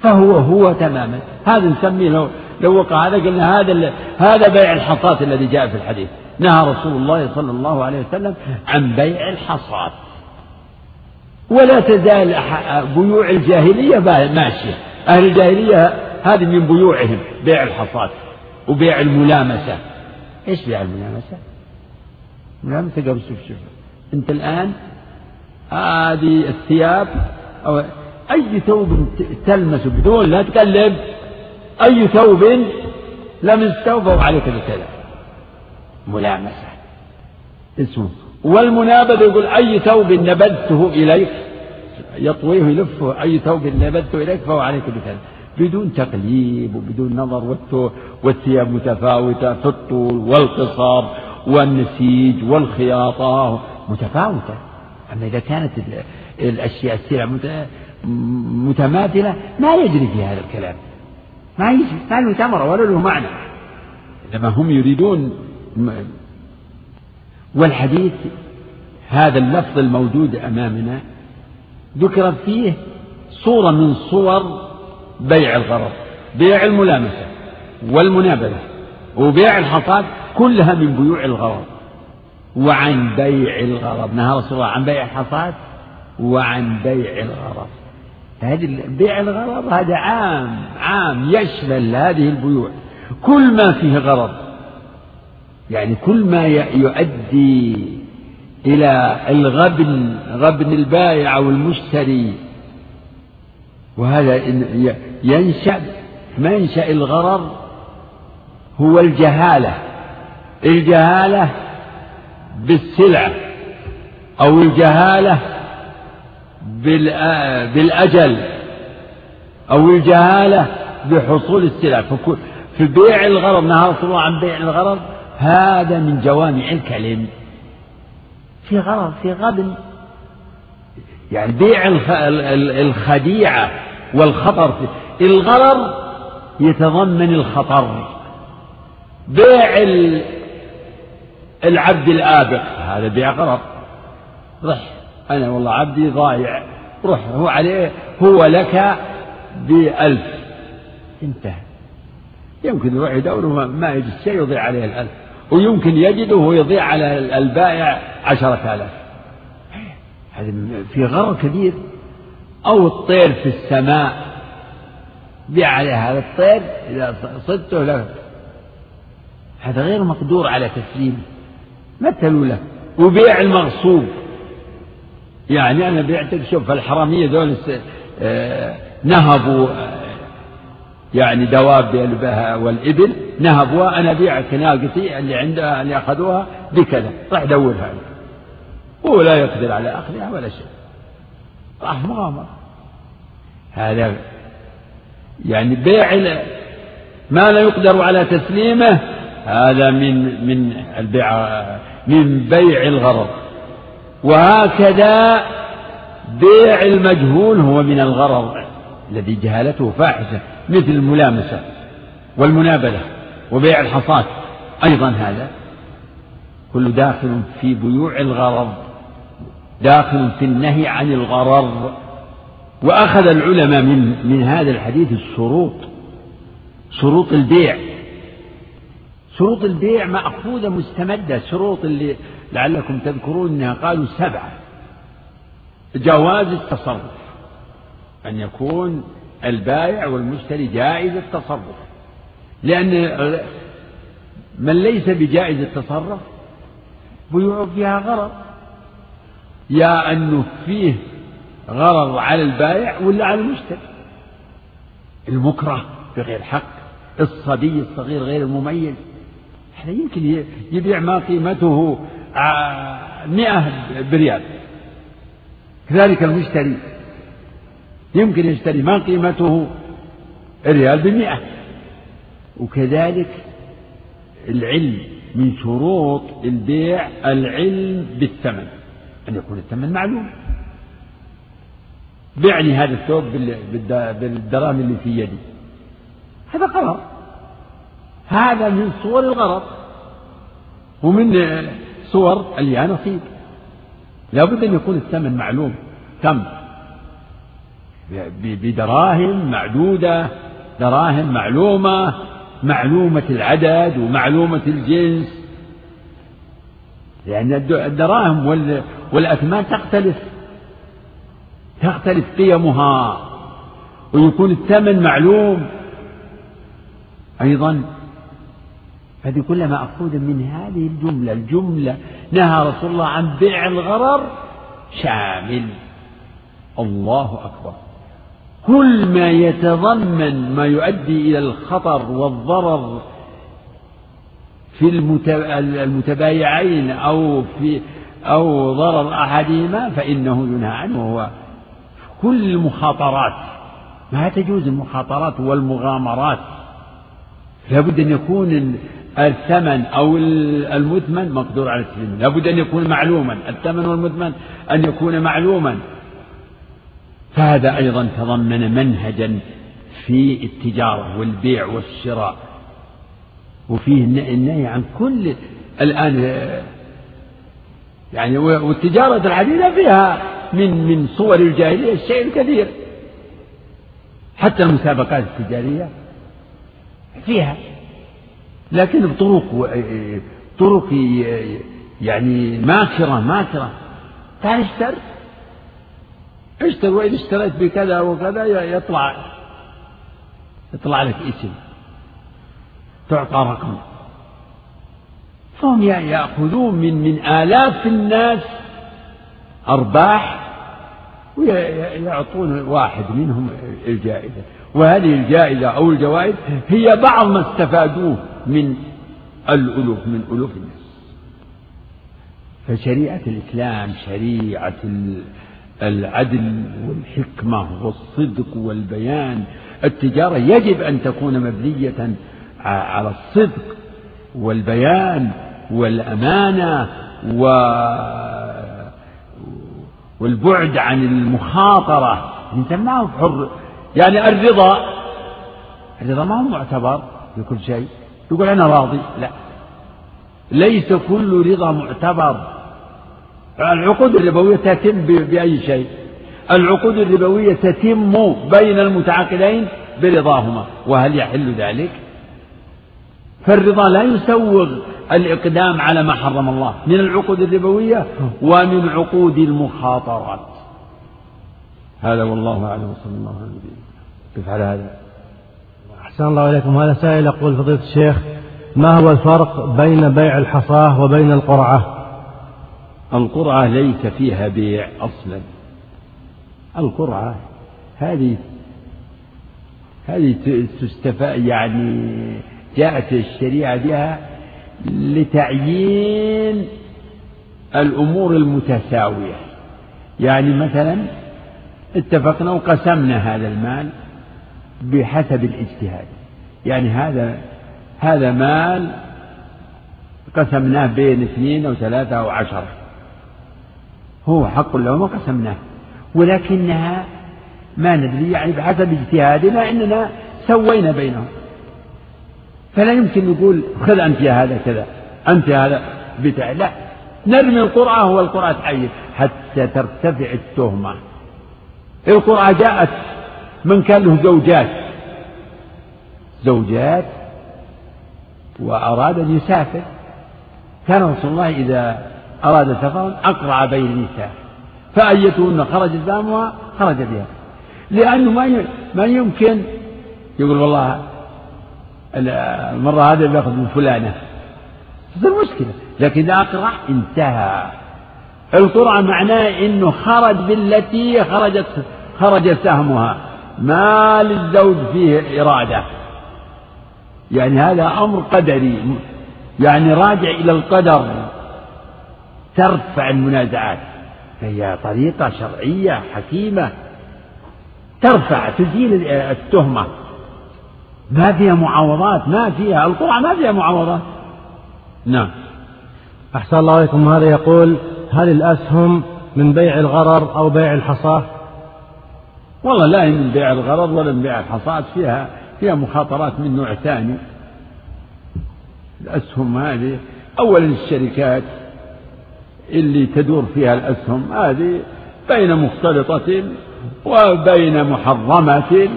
فهو هو تماما. هذا نسميه لو لو وقع هذا قلنا هذا هذا بيع الحصاة الذي جاء في الحديث. نهى رسول الله صلى الله عليه وسلم عن بيع الحصاة. ولا تزال بيوع الجاهلية ماشية. أهل الجاهلية هذه من بيوعهم بيع الحصاة وبيع الملامسة. إيش بيع الملامسة؟ ملامسة قبل شوف شوف. أنت الآن هذه الثياب أو أي ثوب تلمسه بدون لا تقلب أي ثوب لمسته فهو عليك بكذا ملامسة. اسمه. والمنابذ يقول أي ثوب نبذته إليك يطويه يلفه أي ثوب نبذته إليك فهو عليك بكذا بدون تقليب وبدون نظر والثياب متفاوتة في الطول والقصر والنسيج والخياطة. متفاوتة. أما إذا كانت الأشياء السلع متماثلة ما يجري في هذا الكلام. ما يجري ما له ثمرة ولا له معنى. إنما هم يريدون والحديث هذا اللفظ الموجود أمامنا ذكر فيه صورة من صور بيع الغرض بيع الملامسة والمنابذة وبيع الحصاد كلها من بيوع الغرض وعن بيع الغرض نهى رسول الله عن بيع الحصاد وعن بيع الغرض. هذه بيع الغرض هذا عام عام يشمل هذه البيوع. كل ما فيه غرض يعني كل ما يؤدي إلى الغبن غبن البائع أو المشتري وهذا ينشأ منشأ الغرر هو الجهالة. الجهالة بالسلعة أو الجهالة بالأجل أو الجهالة بحصول السلع. في بيع الغرض نهى الله عن بيع الغرض هذا من جوامع الكلم. في غرض في غبن يعني بيع الخديعة والخطر. الغرر يتضمن الخطر. بيع العبد الآبق. هذا بيع غرر. رح أنا والله عبدي ضايع. روح هو عليه هو لك بألف. انتهى. يمكن يروح يدور ما يجد شيء يضيع عليه الألف. ويمكن يجده ويضيع على البائع. عشرة آلاف. هذا في غرر كبير. أو الطير في السماء. بيع عليه هذا الطير إذا صدته له. هذا غير مقدور على تسليمه. مثلوا له. وبيع المغصوب. يعني أنا بعتك شوف الحرامية ذول آه، نهبوا آه، يعني دواب والإبل نهبوها. أنا أبيعك ناقتي اللي عندها اللي أخذوها بكذا. راح دورها. هو لا يقدر على أخذها ولا شيء. راح مغامرة هذا يعني بيع ما لا يقدر على تسليمه هذا من من البيع من بيع الغرض. وهكذا بيع المجهول هو من الغرض الذي جهالته فاحشة مثل الملامسة والمنابلة وبيع الحصاة أيضا هذا كل داخل في بيوع الغرض. داخل في النهي عن الغرض وأخذ العلماء من من هذا الحديث الشروط شروط البيع. شروط البيع مأخوذة مستمدة شروط اللي لعلكم تذكرون أنها قالوا سبعة. جواز التصرف أن يكون البائع والمشتري جائز التصرف. لأن من ليس بجائز التصرف بيوع فيها غرض يا أنه فيه غرض على البائع ولا على المشتري؟ المكره بغير حق الصبي الصغير غير المميز. هذا يمكن يبيع ما قيمته مئة بريال. كذلك المشتري. يمكن يشتري ما قيمته ريال بمئة. وكذلك العلم من شروط البيع العلم بالثمن. أن يكون الثمن معلوم. بعني هذا الثوب بالدراهم اللي في يدي. هذا غرض هذا من صور الغرض. ومن صور اليانصيب لابد أن يكون الثمن معلوم. كم؟ بدراهم معدودة دراهم معلومة معلومة العدد ومعلومة الجنس. لأن الدراهم والأثمان تختلف. تختلف قيمها. ويكون الثمن معلوم. أيضا هذه كلها مأخوذة من هذه الجملة. الجملة نهى رسول الله عن بيع الغرر شامل. الله أكبر. كل ما يتضمن ما يؤدي إلى الخطر والضرر في المتبايعين أو في أو ضرر أحدهما فإنه ينهى عنه وهو كل المخاطرات. ما تجوز المخاطرات والمغامرات؟ لابد أن يكون الثمن أو المثمن مقدور على التسليم لابد أن يكون معلوما. الثمن والمثمن أن يكون معلوما. فهذا أيضا تضمن منهجا في التجارة والبيع والشراء. وفيه النهي عن كل الآن يعني والتجارة الحديثة فيها من من صور الجاهلية الشيء الكثير. حتى المسابقات التجارية فيها. لكن بطرق طرق يعني ماكرة ماكرة تعال اشتر. اشتر وإذا اشتريت بكذا وكذا يطلع يطلع لك اسم. تعطى رقم. فهم يأخذون من من آلاف الناس أرباح ويعطون واحد منهم الجائزة. وهذه الجائزة أو الجوائز هي بعض ما استفادوه من الألوف من ألوف الناس. فشريعة الإسلام شريعة العدل والحكمة والصدق والبيان التجارة يجب أن تكون مبنية على الصدق والبيان. والأمانة و والبعد عن المخاطرة. أنت ما هو حر. يعني الرضا الرضا ما هو معتبر في كل شيء. يقول أنا راضي. لا. ليس كل رضا معتبر. العقود الربوية تتم بأي شيء. العقود الربوية تتم بين المتعاقدين برضاهما. وهل يحل ذلك؟ فالرضا لا يسوغ. الإقدام على ما حرم الله. من العقود الربوية ومن عقود المخاطرات. هذا والله أعلم. وصلى الله على نبينا كيف على هذا؟ أحسن الله إليكم. هذا سائل يقول فضيلة الشيخ ما هو الفرق بين بيع الحصاة وبين القرعة؟ القرعة ليس فيها بيع أصلا. القرعة هذه هذه تستفاد يعني جاءت الشريعة بها لتعيين الأمور المتساوية. يعني مثلا اتفقنا وقسمنا هذا المال بحسب الاجتهاد. يعني هذا هذا مال قسمناه بين اثنين أو ثلاثة أو عشرة. هو حق لهم وقسمناه ولكنها ما ندري يعني بحسب اجتهادنا إننا سوينا بينهم. فلا يمكن نقول خذ أنت يا هذا كذا أنت يا هذا بتاع لا نرمي القرعه والقرعه تحيي حتى ترتفع التهمة. القرعه جاءت من كان له زوجات زوجات وأراد أن يسافر. كان رسول الله إذا أراد سفرا أقرع بين النساء فأيتهن خرجت دامها خرج بها. لأنه ما ما يمكن يقول والله المرة هذه بياخذ من فلانة. تصير مشكلة لكن إذا أقرع انتهى. القرعة معناه أنه خرج بالتي خرجت خرج سهمها. ما للزوج فيه إرادة. يعني هذا أمر قدري. يعني راجع إلى القدر. ترفع المنازعات. فهي طريقة شرعية حكيمة. ترفع تزيل التهمة. ما فيها معاوضات ما فيها القرى ما فيها معاوضات نعم. أحسن الله إليكم. هذا يقول هل الأسهم من بيع الغرر أو بيع الحصاة؟ والله لا هي من بيع الغرض ولا من بيع الحصاد فيها فيها مخاطرات من نوع ثاني. الأسهم هذه أولا الشركات اللي تدور فيها الأسهم هذه بين مختلطة وبين محرمة.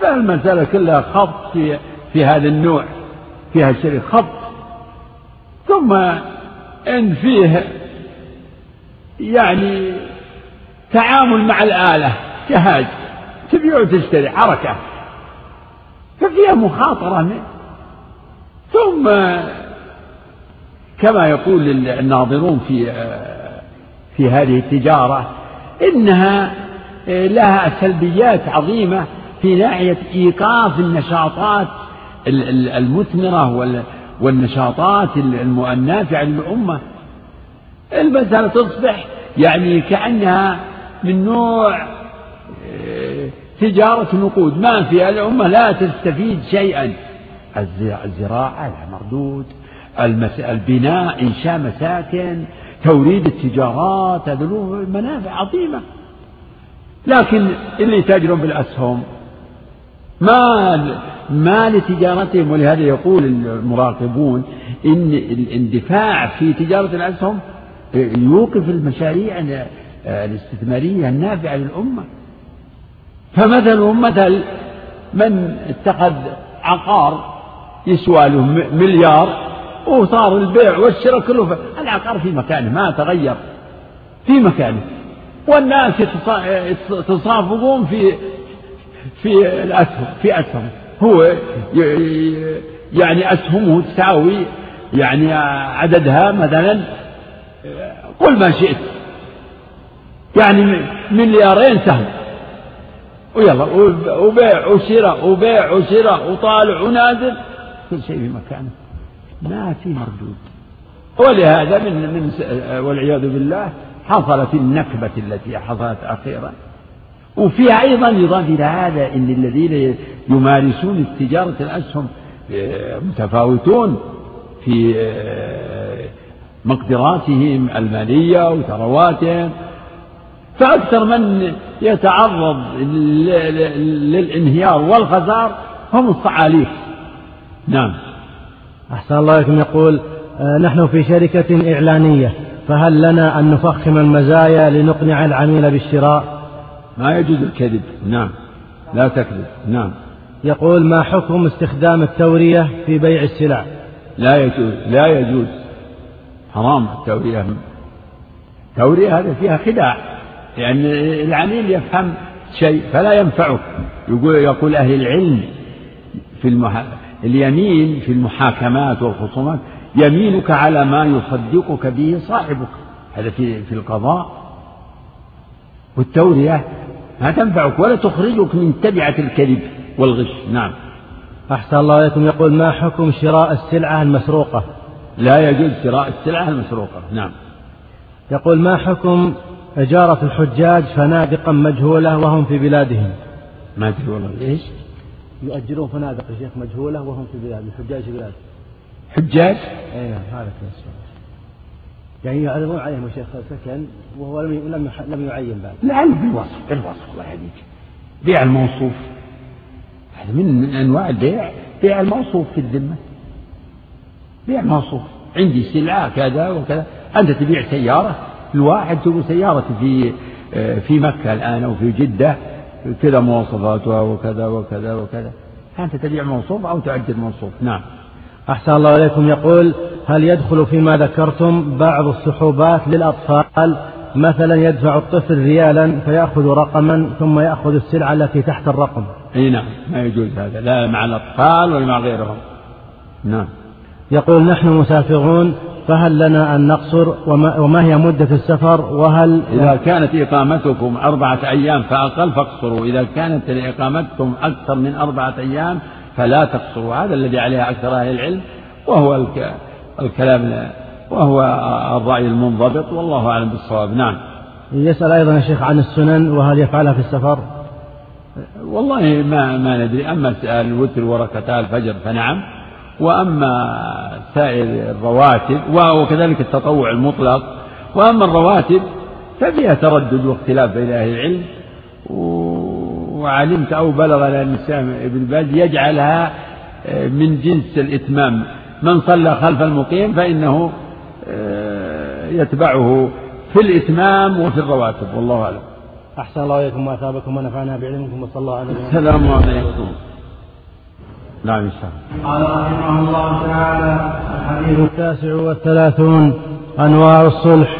فالمسألة كلها خبط في في هذا النوع فيها شرك خبط. ثم إن فيه يعني تعامل مع الآلة جهاز تبيع وتشتري حركة. ففيها مخاطرة من ثم كما يقول الناظرون في في هذه التجارة إنها لها سلبيات عظيمة. في ناحية إيقاف النشاطات المثمرة والنشاطات النافعة للأمة المسألة تصبح يعني كأنها من نوع تجارة نقود. ما فيها الأمة لا تستفيد شيئا. الزراعة لها مردود البناء إنشاء مساكن توريد التجارات هذا له منافع عظيمة. لكن اللي يتاجرون بالأسهم ما ما لتجارتهم ولهذا يقول المراقبون إن الاندفاع في تجارة الأسهم يوقف المشاريع الاستثمارية النافعة للأمة. فمثلهم مثل من اتخذ عقار يسوى له مليار وصار البيع والشراء كله العقار في مكانه ما تغير. في مكانه. والناس يتصافقون في في الأسهم في أسهم. هو يعني أسهمه تساوي يعني عددها مثلا قل ما شئت. يعني مليارين سهم. ويلا وبيع وشراء وبيع وشراء وطالع ونازل كل شيء في مكانه. ما في مردود. ولهذا من من والعياذ بالله حصلت النكبة التي حصلت أخيرا. وفيها أيضا يضاف إلى هذا أن الذين يمارسون تجارة الأسهم آه، متفاوتون في آه، مقدراتهم المالية وثرواتهم. فأكثر من يتعرض للانهيار والخسار هم الصعاليك نعم. أحسن الله إليكم. يقول آه، نحن في شركة إعلانية فهل لنا أن نفخم المزايا لنقنع العميل بالشراء؟ ما يجوز الكذب. نعم. لا تكذب. نعم. يقول ما حكم استخدام التورية في بيع السلع؟ لا يجوز. لا يجوز. حرام التورية. التورية هذا فيها خداع. يعني العميل يفهم شيء فلا ينفعه. يقول يقول أهل العلم في المح... اليمين في المحاكمات والخصومات يمينك على ما يصدقك به صاحبك. هذا في في القضاء. والتورية ما تنفعك ولا تخرجك من تبعة الكذب والغش. نعم. أحسن الله إليكم. يقول ما حكم شراء السلعة المسروقة؟ لا يجوز شراء السلعة المسروقة. نعم. يقول ما حكم إجارة الحجاج فنادقا مجهولة وهم في بلادهم؟ ما أدري والله. إيش؟ يؤجرون فنادق يا شيخ مجهولة وهم في بلاد الحجاج في بلاد. حجاج؟ أي نعم هذا السؤال يعني يعرضون عليهم يا شيخ سكن وهو لم لم لم يعين بعد. لا بالوصف بالوصف الله يهديك. بيع الموصوف. هذا من أنواع البيع. بيع الموصوف في الذمة. بيع موصوف عندي سلعة كذا وكذا. أنت تبيع سيارة؟ الواحد تقول سيارتي في آه، في مكة الآن أو في جدة. كذا مواصفاتها وكذا وكذا وكذا. أنت تبيع موصوف أو تعدل موصوف. نعم. أحسن الله إليكم. يقول هل يدخل فيما ذكرتم بعض السحوبات للأطفال؟ مثلا يدفع الطفل ريالا فيأخذ رقما ثم يأخذ السلعة التي تحت الرقم. أي نعم ما يجوز هذا لا مع الأطفال ولا مع غيرهم. نعم. يقول نحن مسافرون فهل لنا أن نقصر؟ وما, وما هي مدة السفر؟ وهل إذا كانت إقامتكم أربعة أيام فأقل فاقصروا. إذا كانت إقامتكم أكثر من أربعة أيام فلا تقصروا. هذا الذي عليه أكثر أهل العلم وهو الكلام وهو الرأي المنضبط والله أعلم بالصواب. نعم. يسأل أيضا يا شيخ عن السنن وهل يفعلها في السفر؟ والله ما ما ندري. أما الوتر وركعتا الفجر فنعم. وأما سائر الرواتب وكذلك التطوع المطلق. وأما الرواتب ففيها تردد واختلاف بين أهل العلم. وعلمت أو بلغ الإنسان ابن باز يجعلها من جنس الإتمام. من صلى خلف المقيم فإنه آه، يتبعه في الإتمام وفي الرواتب والله أعلم. أحسن الله إليكم وأثابكم ونفعنا بعلمكم وصلى الله عليه وسلم السلام عليكم. نعم إن شاء الله. قال رحمه الله تعالى الحديث التاسع والثلاثون أنواع الصلح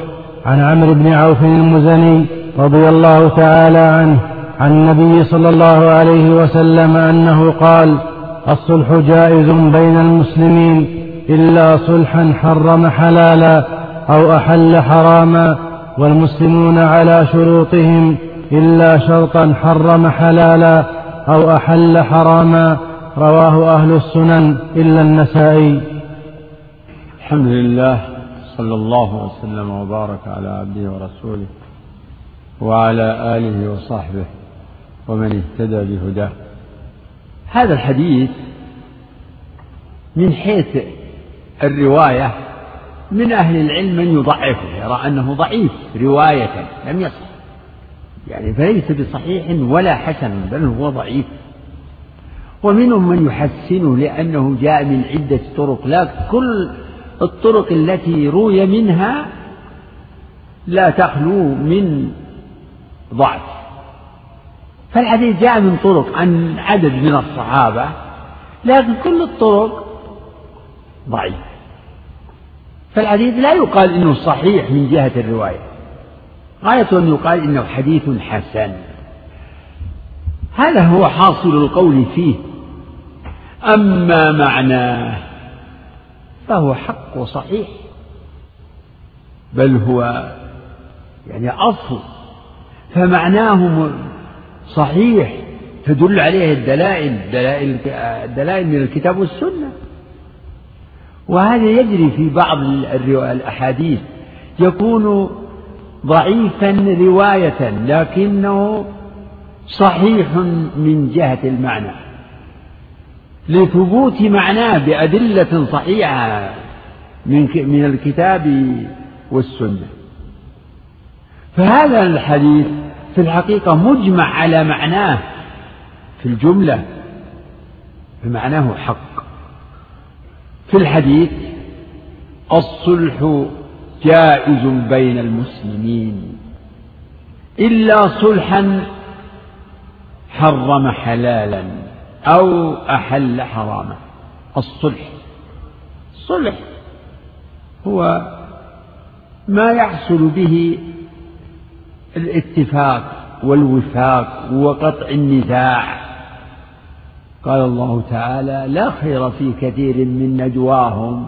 عن عمرو بن عوف المزني رضي الله تعالى عنه عن النبي صلى الله عليه وسلم أنه قال الصلح جائز بين المسلمين إلا صلحا حرم حلالا أو أحل حراما والمسلمون على شروطهم إلا شرطا حرم حلالا أو أحل حراما. رواه أهل السنن إلا النسائي. الحمد لله صلى الله وسلم وبارك على عبده ورسوله وعلى آله وصحبه ومن اهتدى بهداه. هذا الحديث من حيث الرواية من أهل العلم من يضعفه يرى أنه ضعيف رواية لم يصح. يعني فليس بصحيح ولا حسن بل هو ضعيف. ومنهم من يحسنه لأنه جاء من عدة طرق لا كل الطرق التي روي منها لا تخلو من ضعف. فالحديث جاء من طرق عن عدد من الصحابة لكن كل الطرق ضعيف فالحديث لا يقال إنه صحيح من جهة الرواية. غاية أن يقال إنه حديث حسن. هذا هو حاصل القول فيه. أما معناه فهو حق وصحيح. بل هو يعني أصل. فمعناه صحيح تدل عليه الدلائل الدلائل الدلائل من الكتاب والسنة. وهذا يجري في بعض الأحاديث. يكون ضعيفا رواية لكنه صحيح من جهة المعنى. لثبوت معناه بأدلة صحيحة من من الكتاب والسنة. فهذا الحديث في الحقيقة مجمع على معناه في الجملة فمعناه حق. في الحديث الصلح جائز بين المسلمين إلا صلحا حرم حلالا أو أحل حراما. الصلح الصلح هو ما يحصل به الاتفاق والوفاق وقطع النزاع قال الله تعالى لا خير في كثير من نجواهم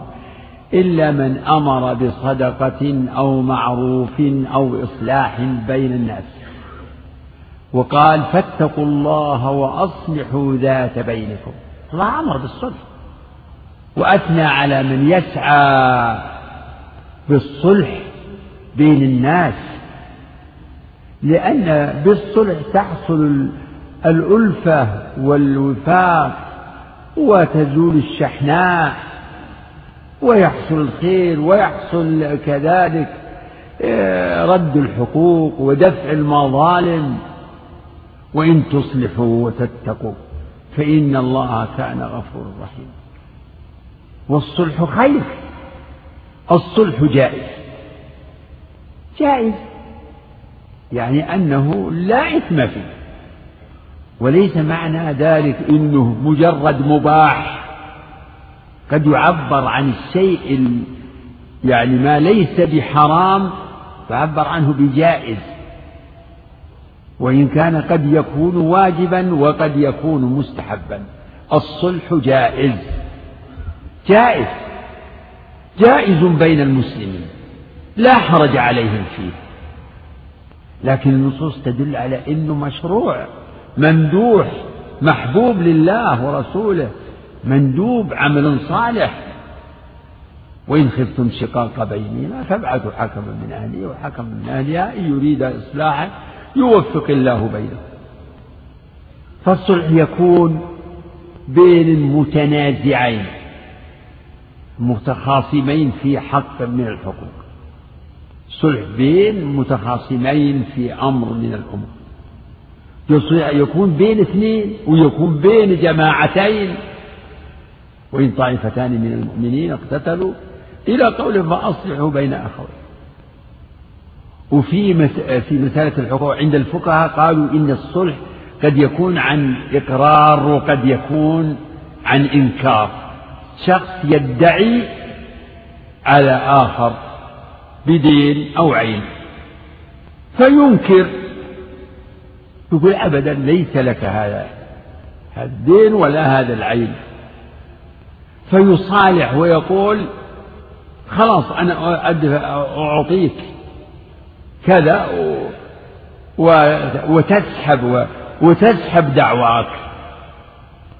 إلا من أمر بصدقة أو معروف أو إصلاح بين الناس. وقال فاتقوا الله وأصلحوا ذات بينكم. الله أمر بالصلح. وأثنى على من يسعى بالصلح بين الناس. لأن بالصلح تحصل الألفة والوفاق وتزول الشحناء ويحصل الخير ويحصل كذلك آه، رد الحقوق ودفع المظالم. وإن تصلحوا وتتقوا فإن الله كان غفورا رحيما والصلح خير الصلح جائز. جائز. يعني أنه لا إثم فيه. وليس معنى ذلك إنه مجرد مباح. قد يعبر عن الشيء يعني ما ليس بحرام فعبر عنه بجائز. وإن كان قد يكون واجبا وقد يكون مستحبا. الصلح جائز. جائز. جائز بين المسلمين. لا حرج عليهم فيه. لكن النصوص تدل على إنه مشروع ممدوح محبوب لله ورسوله مندوب عمل صالح. وإن خفتم شقاق بينهما فابعثوا حكما من أهله وحكما من أهلها إن يريد إصلاحا يوفق الله بينهم. فالصلح يكون بين المتنازعين متخاصمين في حق من الحقوق. صلح بين متخاصمين في أمر من الأمور. يكون بين اثنين ويكون بين جماعتين. وإن طائفتان من المؤمنين اقتتلوا إلى قوله فأصلحوا بين أخوين وفي في مسألة الحقوق عند الفقهاء قالوا إن الصلح قد يكون عن إقرار وقد يكون عن إنكار. شخص يدعي على آخر بدين أو عين. فينكر. يقول أبدا ليس لك هذا الدين ولا هذا العين. فيصالح ويقول خلاص أنا أعطيك كذا وتسحب وتسحب دعواك.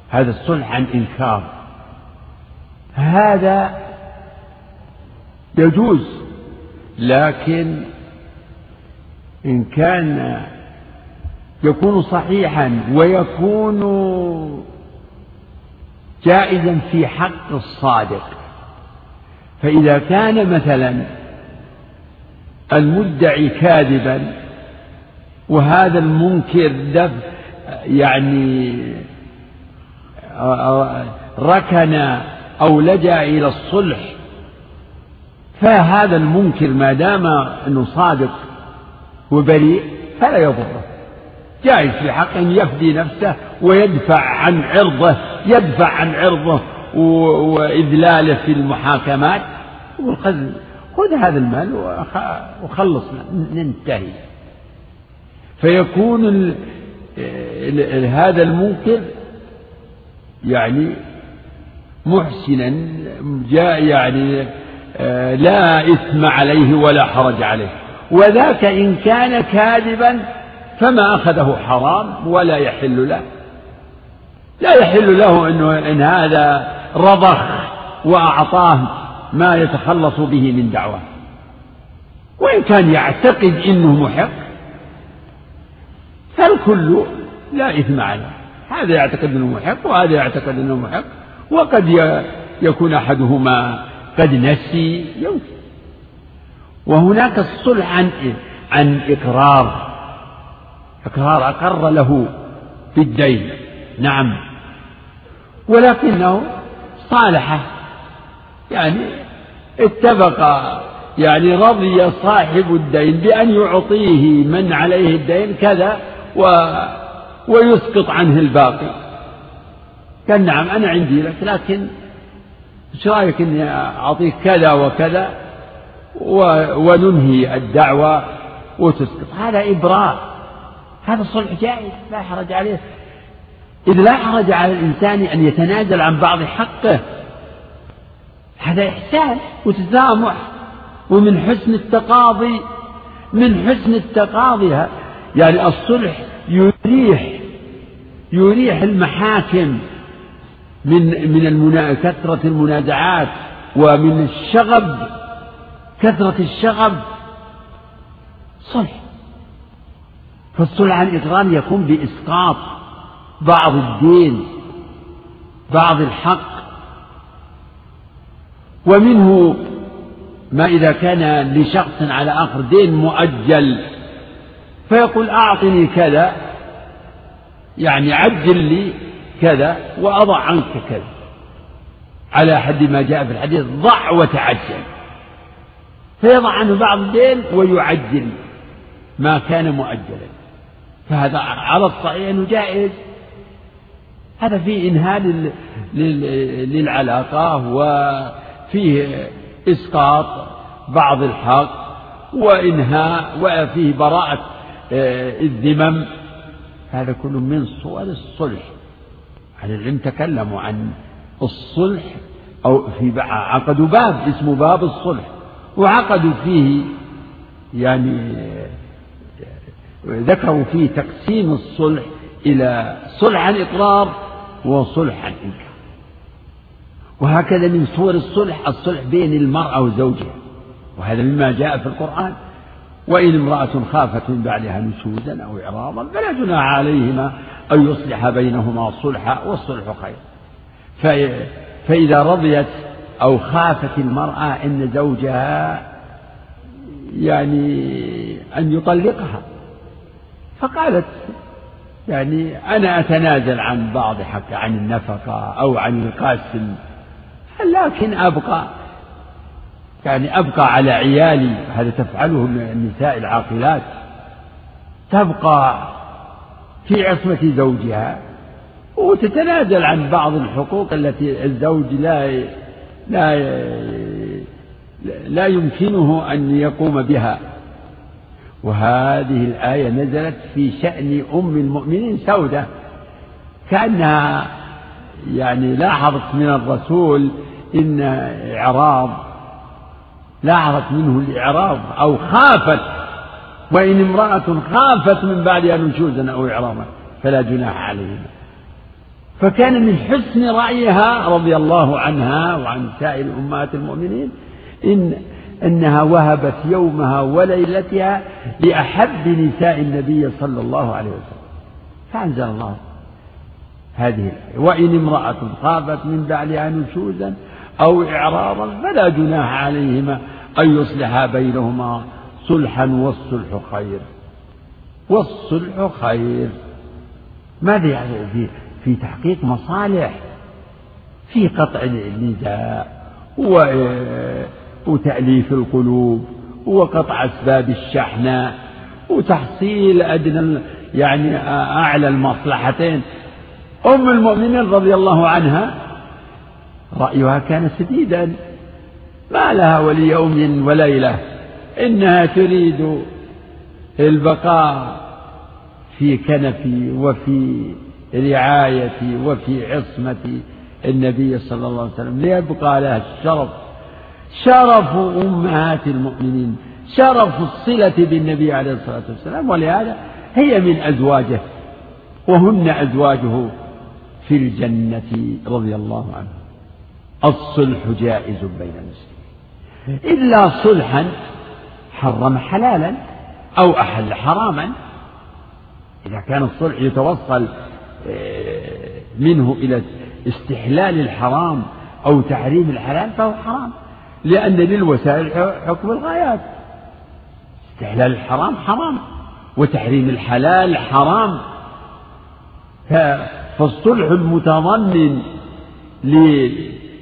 هذا الصلح عن إنكار. هذا يجوز. لكن إن كان يكون صحيحا ويكون جائزا في حق الصادق فإذا كان مثلا المدعي كاذبا وهذا المنكر دف يعني ركن أو لجأ إلى الصلح فهذا المنكر ما دام أنه صادق وبريء فلا يضره. جائز في حق أن يفدي نفسه ويدفع عن عرضه يدفع عن عرضه وإذلاله في المحاكمات. وخذ خذ هذا المال وخلص ننتهي. فيكون ال ال هذا المنكر يعني محسنا جاء يعني لا إثم عليه ولا حرج عليه. وذاك إن كان كاذبا فما أخذه حرام ولا يحل له. لا يحل له إنه إن هذا رضخ وأعطاه ما يتخلص به من دعواه وإن كان يعتقد إنه محق فالكل لا إثم عليه. هذا يعتقد أنه محق وهذا يعتقد أنه محق. وقد يكون أحدهما قد نسي يمكن وهناك الصلح عن عن إقرار. إقرار أقر له بالدين. نعم. ولكنه صالحه يعني اتفق يعني رضي صاحب الدين بأن يعطيه من عليه الدين كذا و ويسقط عنه الباقي. قال نعم أنا عندي لك لكن إيش رأيك إني أعطيك كذا وكذا وننهي الدعوة وتسقط؟ هذا إبراء هذا صلح جائز لا حرج عليه. إذ لا حرج على الإنسان أن يتنازل عن بعض حقه. هذا إحسان وتسامح. ومن حسن التقاضي من حسن التقاضي يعني الصلح يريح يريح المحاكم. من من المنا... كثرة المنازعات ومن الشغب كثرة الشغب. صلح فالصلح عن الإقرار يكون بإسقاط بعض الدين بعض الحق. ومنه ما إذا كان لشخص على آخر دين مؤجل فيقول أعطني كذا يعني عجل لي. كذا وأضع عنك كذا. على حد ما جاء في الحديث ضع وتعجل. فيضع عنه بعض الدين ويعجل ما كان مؤجلا. فهذا على الصحيح أنه جائز. هذا فيه إنهاء للعلاقة وفيه إسقاط بعض الحق وإنهاء وفيه براءة آه، الذمم. هذا كله من صور الصلح. أهل العلم تكلموا عن الصلح أو في عقدوا باب اسمه باب الصلح. وعقدوا فيه يعني ذكروا فيه تقسيم الصلح إلى صلح عن إقرار وصلح عن إنكار وهكذا من صور الصلح الصلح بين المرأة وزوجها. وهذا مما جاء في القرآن. وإن امرأة خافت من بعدها نشوزا أو إعراضا فلا جناح عليهما أن يصلح بينهما صلحا والصلح خير. فإذا رضيت أو خافت المرأة أن زوجها يعني أن يطلقها. فقالت يعني أنا أتنازل عن بعض حق عن النفقة أو عن القاسم لكن أبقى يعني أبقى على عيالي. هذا تفعله النساء العاقلات. تبقى في عصمة زوجها وتتنازل عن بعض الحقوق التي الزوج لا لا لا يمكنه أن يقوم بها. وهذه الآية نزلت في شأن أم المؤمنين سودة كأنها يعني لاحظت من الرسول إن إعراض لاحظت منه الإعراض أو خافت وإن امرأة خافت من بعدها نشوزا أو إعراضا فلا جناح عليهما فكان من حسن رأيها رضي الله عنها وعن سائر أمهات المؤمنين إن أنها وهبت يومها وليلتها لأحب نساء النبي صلى الله عليه وسلم. فأنزل الله هذه الآية. وإن امرأة خافت من بعدها نشوزا أو إعراضا فلا جناح عليهما أن يصلحا بينهما صلحا والصلح خير. والصلح خير. ماذا يعني في في تحقيق مصالح؟ في قطع النزاع وتأليف القلوب وقطع أسباب الشحناء وتحصيل أدنى يعني أعلى المصلحتين. أم المؤمنين رضي الله عنها رأيها كان سديدا. ما لها وليوم وليلة إنها تريد البقاء في كنفي وفي رعايتي وفي عصمة النبي صلى الله عليه وسلم ليبقى لها الشرف شرف أمهات المؤمنين شرف الصلة بالنبي عليه الصلاة والسلام ولهذا هي من أزواجه وهن أزواجه في الجنة رضي الله عنه. الصلح جائز بين المسلمين. إلا صلحا حرم حلالا أو أحل حراما. إذا كان الصلح يتوصل آه، منه إلى استحلال الحرام أو تحريم الحلال فهو حرام لأن للوسائل حكم الغايات. استحلال الحرام حرام وتحريم الحلال حرام. فالصلح المتضمن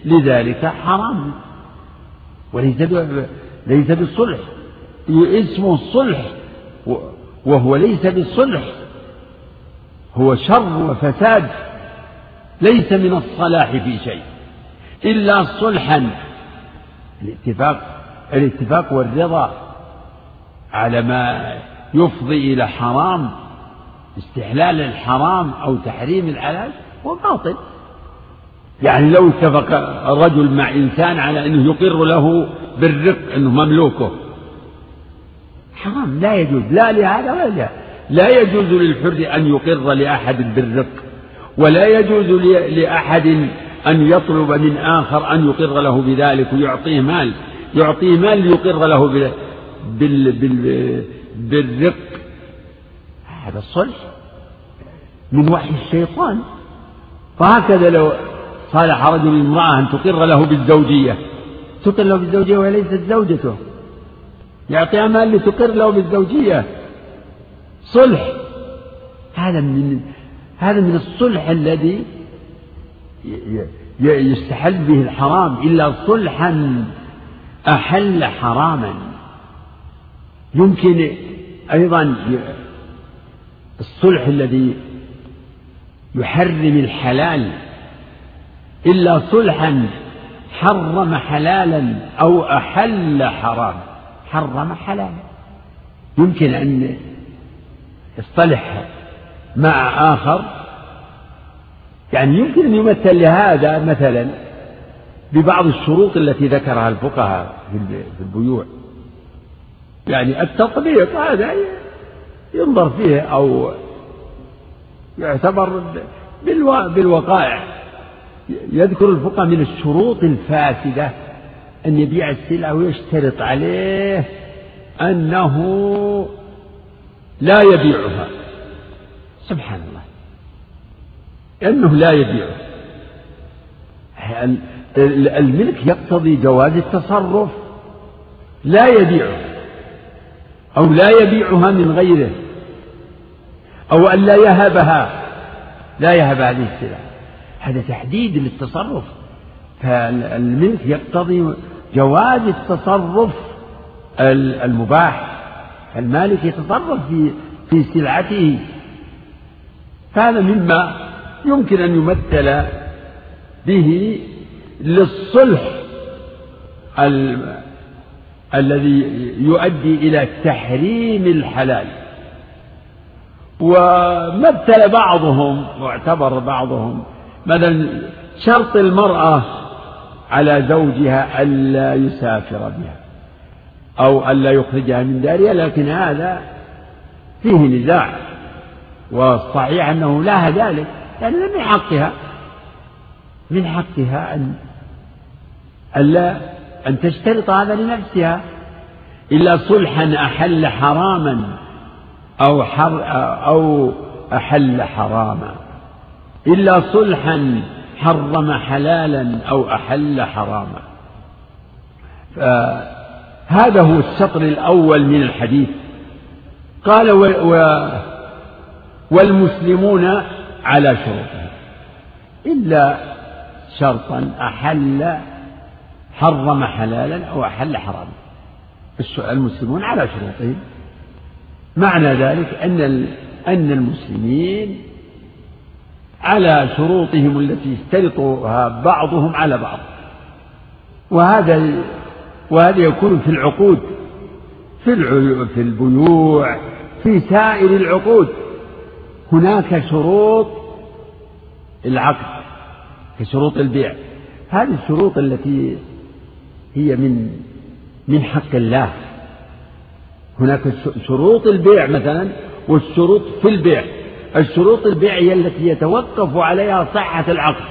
لذلك حرام. وليس ليس بالصلح. اسمه الصلح وهو ليس بالصلح هو شر وفساد ليس من الصلاح في شيء إلا صلحا الاتفاق الاتفاق والرضا على ما يفضي إلى حرام استحلال الحرام أو تحريم الحلال هو باطل يعني لو اتفق الرجل مع إنسان على أنه يقر له بالرق أنه مملوكه حرام لا يجوز. لا لهذا ولا لهذا لا يجوز للحر أن يقر لأحد بالرق ولا يجوز لأحد أن يطلب من آخر أن يقر له بذلك ويعطيه مال. يعطيه مال ليقر له بال بال بالرق. هذا الصلح من وحي الشيطان. فهكذا لو صالح رجل امرأة أن تقر له بالزوجية. تقر له بالزوجية وهي ليست زوجته. يعطيها مال لتقر له بالزوجية. صلح. هذا من هذا من الصلح الذي يستحل به الحرام. إلا صلحا أحل حراما. يمكن أيضا الصلح الذي يحرم الحلال. إلا صلحا حرم حلالا أو أحل حرام. حرم حلالا يمكن أن يصطلح مع آخر. يعني يمكن أن يمثل لهذا مثلا ببعض الشروط التي ذكرها الفقهاء في البيوع. يعني التطبيق هذا ينظر فيه أو يعتبر بالوقائع. يذكر الفقهاء من الشروط الفاسدة أن يبيع السلعة ويشترط عليه أنه لا يبيعها. سبحان الله. أنه لا يبيعه الملك يقتضي جواز التصرف. لا يبيعه أو لا يبيعها من غيره. أو أن لا يهبها. لا يهب هذه السلع. هذا تحديد للتصرف. فالملك يقتضي جواز التصرف المباح المالك يتصرف في في سلعته. فهذا مما يمكن أن يمثل به للصلح الذي يؤدي إلى تحريم الحلال. ومثل بعضهم واعتبر بعضهم مثلا شرط المرأة على زوجها ألا يسافر بها أو ألا يخرجها من دارها لكن هذا فيه نزاع. والصحيح أنه لا ذلك يعني من حقها من حقها أن ألا أن تشترط هذا لنفسها. إلا صلحا أحل حراما أو حر أو أحل حراما. إلا صلحا حرم حلالا أو أحل حراما. فهذا هو الشطر الأول من الحديث. قال و و والمسلمون على شروطهم. إلا شرطا أحل حرم حلالا أو أحل حراما. المسلمون على شروطهم. معنى ذلك أن أن المسلمين على شروطهم التي يشترطها بعضهم على بعض. وهذا وهذا يكون في العقود في في البيوع في سائر العقود. هناك شروط العقد كشروط البيع. هذه الشروط التي هي من من حق الله. هناك شروط البيع مثلا والشروط في البيع. الشروط البيع هي التي يتوقف عليها صحة العقد.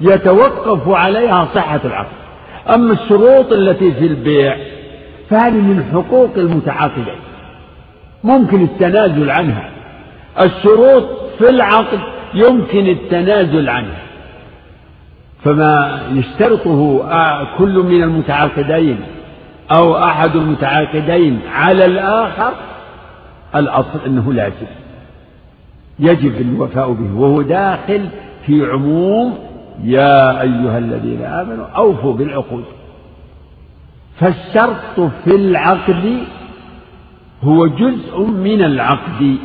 يتوقف عليها صحة العقد. أما الشروط التي في البيع فهذه من حقوق المتعاقدين. ممكن التنازل عنها. الشروط في العقد يمكن التنازل عنها. فما يشترطه كل من المتعاقدين أو أحد المتعاقدين على الآخر الأصل أنه لازم. يجب الوفاء به وهو داخل في عموم يا أيها الذين آمنوا أوفوا بالعقود. فالشرط في العقد هو جزء من العقد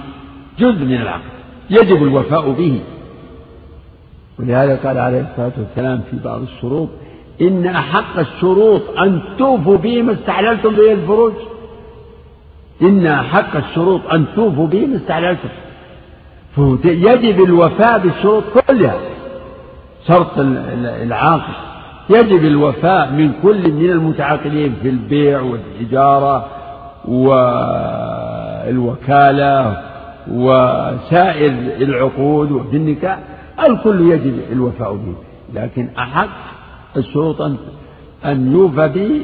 جزء من العقد يجب الوفاء به. ولهذا قال عليه الصلاة والسلام في بعض الشروط إن أحق الشروط أن توفوا به ما استحللتم به الفروج. إن أحق الشروط أن توفوا به ما استحللتم. يجب الوفاء بالشروط كلها. شرط العاقل. يجب الوفاء من كل من المتعاقدين في البيع والتجارة والوكالة وسائر العقود وفي النكاح. الكل يجب الوفاء به. لكن أحق الشروط أن يوفى به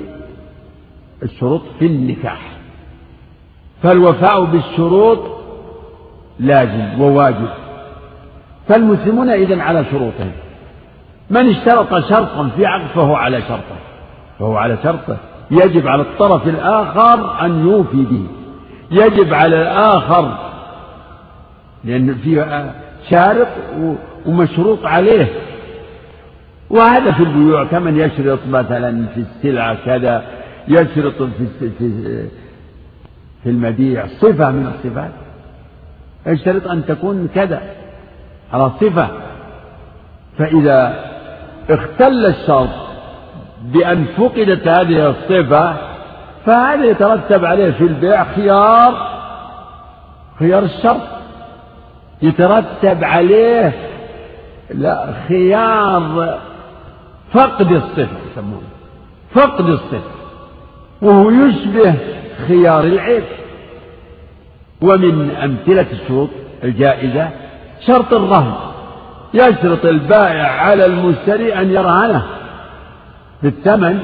الشروط في النكاح. فالوفاء بالشروط لازم وواجب. فالمسلمون إذن على شروطهم. من اشترط شرطا في عقد فهو على شرطه. فهو على شرطه. يجب على الطرف الآخر أن يوفي به. يجب على الآخر لأن في شارط ومشروط عليه. وهذا في البيوع. كمن يشرط مثلا في السلعة كذا يشرط في في في المبيع صفة من الصفات. يشترط أن تكون كذا على صفة. فإذا اختل الشرط بأن فقدت هذه الصفة فهذا يترتب عليه في البيع خيار خيار الشرط. يترتب عليه لا خيار فقد الصفة يسمونه فقد الصفة. وهو يشبه خيار العيب. ومن أمثلة الشروط الجائزة شرط الرهن. يشرط البائع على المشتري أن يرهنه بالثمن.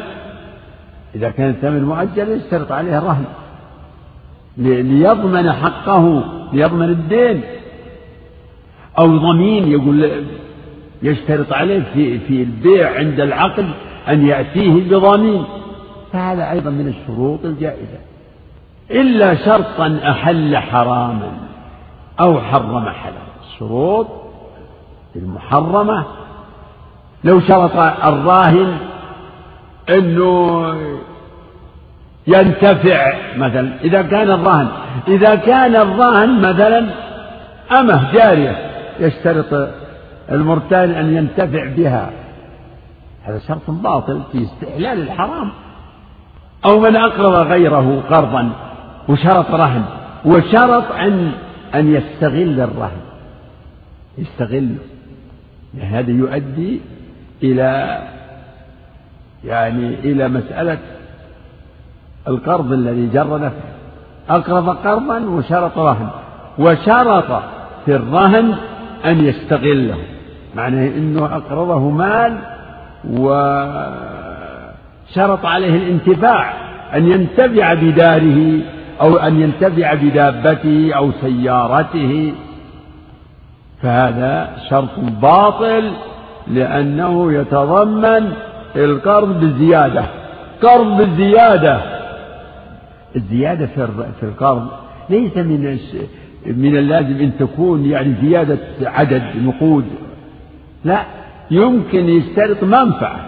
إذا كان الثمن مؤجل يشترط عليه الرهن. ليضمن حقه ليضمن الدين. أو ضمين يقول يشترط عليه في في البيع عند العقد أن يأتيه بضامين فهذا أيضا من الشروط الجائزة. إلا شرطا أحل حراما أو حرم حلالا الشروط المحرمة لو شرط الراهن أنه ينتفع مثلا إذا كان الراهن إذا كان الراهن مثلا أمه جارية يشترط المرتهن أن ينتفع بها. هذا شرط باطل في استحلال الحرام. أو من أقرض غيره قرضا. وشرط رهن وشرط أن أن يستغل الرهن. يستغله هذا يؤدي إلى يعني إلى مسألة القرض الذي جر نفعه أقرض قرضا وشرط رهن. وشرط في الرهن أن يستغله. معناه أنه أقرضه مال وشرط عليه الانتفاع أن ينتفع بداره أو أن ينتفع بدابته أو سيارته. فهذا شرط باطل لأنه يتضمن القرض بالزيادة. قرض بالزيادة. الزيادة في القرض ليس من من اللازم أن تكون يعني زيادة عدد نقود. لا يمكن يشترط منفعة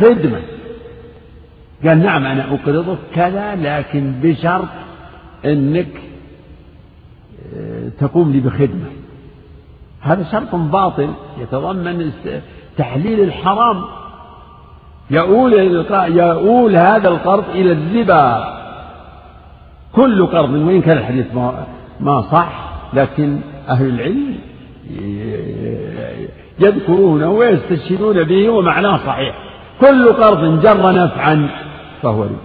خدمة. قال نعم أنا أقرضك كذا لكن بشرط أنك آه، تقوم لي بخدمة. هذا شرط باطل يتضمن تحليل الحرام. يؤول يؤول هذا القرض إلى الربا. كل قرض وإن كان الحديث ما صح لكن أهل العلم يذكرونه ويستشهدون به ومعناه صحيح. كل قرض جر نفعا فهو ربا.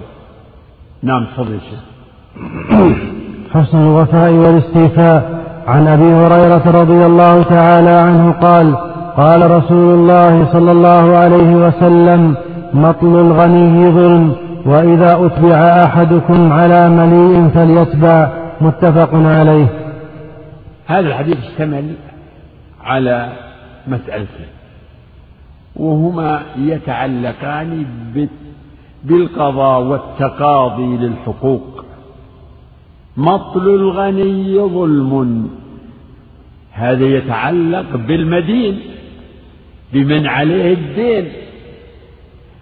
نعم تفضل الشيخ حسن الوفاء والاستيفاء. عن أبي هريرة رضي الله تعالى عنه قال قال رسول الله صلى الله عليه وسلم مطل الغني ظلم وإذا أتبع أحدكم على مليء فليتبع. متفق عليه. هذا الحديث اشتمل على مسألتين وهما يتعلقان بالقضاء والتقاضي للحقوق. مطل الغني ظلم. هذا يتعلق بالمدين بمن عليه الدين.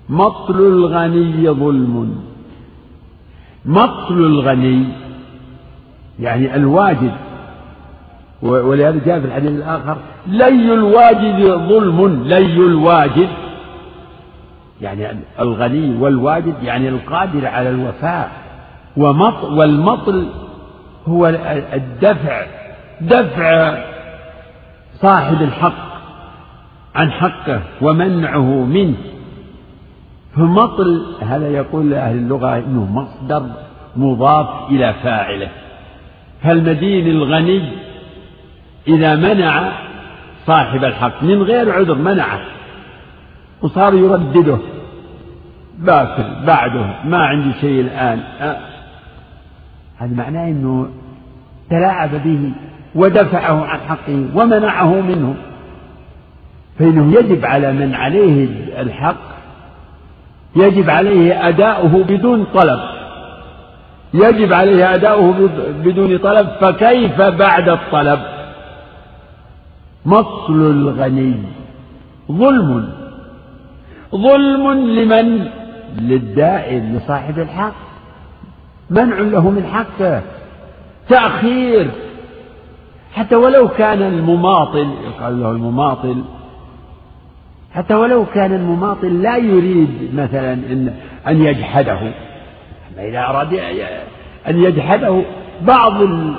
مطل الغني ظلم. مطل الغني يعني الواجد. ولهذا جاء في الحديث الآخر لي الواجد ظلم لي الواجد. يعني الغني والواجد يعني القادر على الوفاء. ومطل والمطل هو الدفع. دفع صاحب الحق عن حقه ومنعه منه. فمطل هذا يقول أهل اللغة إنه مصدر مضاف إلى فاعله. فالمدين الغني إذا منع صاحب الحق من غير عذر منعه وصار يردده. باكل بعده ما عندي شيء الآن. هذا معناه أنه تلاعب به ودفعه عن حقه ومنعه منه. فإنه يجب على من عليه الحق يجب عليه أداؤه بدون طلب. يجب عليه أداؤه بدون طلب فكيف بعد الطلب؟ مصل الغني ظلم. ظلم لمن؟ للدائن لصاحب الحق. منع له من حقه تأخير. حتى ولو كان المماطل يقال له المماطل حتى ولو كان المماطل لا يريد مثلا إن أن يجحده. أما إذا أراد أن يجحده بعض ال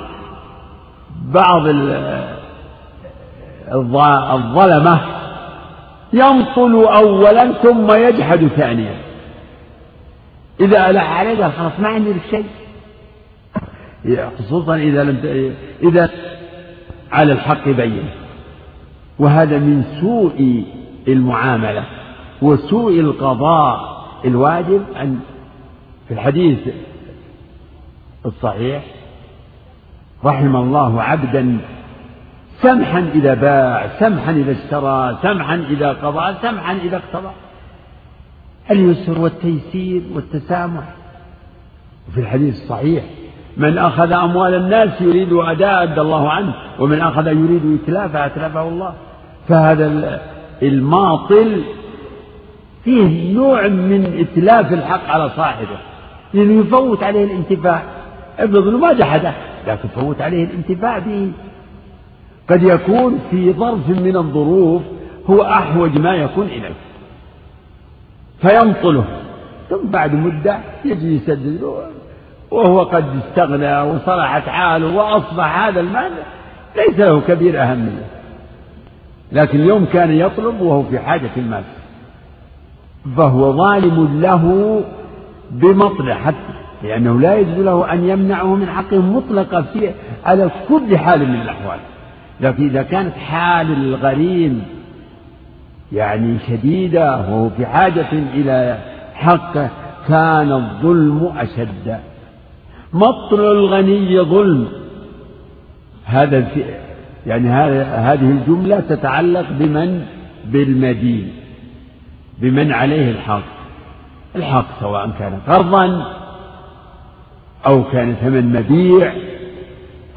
بعض ال الظلمة ينطل أولا ثم يجحد ثانيا. إذا ألح عليه قال خلاص ما عندي شيء. خصوصا إذا لم إذا على الحق بين. وهذا من سوء المعاملة وسوء القضاء الواجب أن في الحديث الصحيح رحم الله عبدا سمحا إذا باع سمحا إذا اشترى سمحا إذا قضى سمحا إذا اقتضى. اليسر والتيسير والتسامح. وفي الحديث الصحيح من أخذ أموال الناس يريد أداء أدى الله عنه ومن أخذ يريد إتلافها أتلفه الله. فهذا الماطل فيه نوع من إتلاف الحق على صاحبه. لأنه يفوت عليه الانتفاع. افرض ما جحده لكن فوت عليه الانتفاع به. قد يكون في ظرف من الظروف هو أحوج ما يكون إليه. فينطله ثم بعد مدة يجي يسدد وهو قد استغنى وصلحت حاله وأصبح هذا المال ليس له كبير أهمية. لكن اليوم كان يطلب وهو في حاجة المال فهو ظالم له بمطلع حتى لأنه لا يجوز له أن يمنعه من حقه مطلقا في على كل حال من الأحوال. لكن إذا كانت حال الغريم يعني شديدة وهو في حاجة إلى حقه كان الظلم أشد. مطل الغني ظلم. هذا يعني هذه الجملة تتعلق بمن؟ بالمدين. بمن عليه الحق. الحق سواء كان قرضا أو كان ثمن مبيع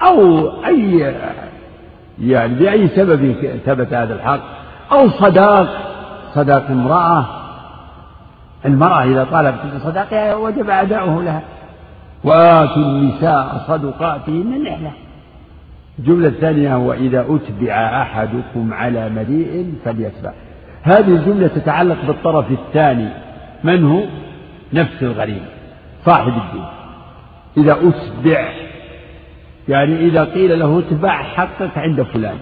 أو أي يعني بأي سبب ثبت هذا الحق. صداق. صداق امرأة. المرأة إذا طالبت بصداقها وجب أداؤه لها. وآتوا النساء صدقاتهن نحلة الجملة الثانية وإذا أتبع أحدكم على مليء فليتبع. هذه الجملة تتعلق بالطرف الثاني. من هو؟ نفس الغريب. صاحب الدين. إذا أتبع يعني إذا قيل له اتبع حقك عند فلان.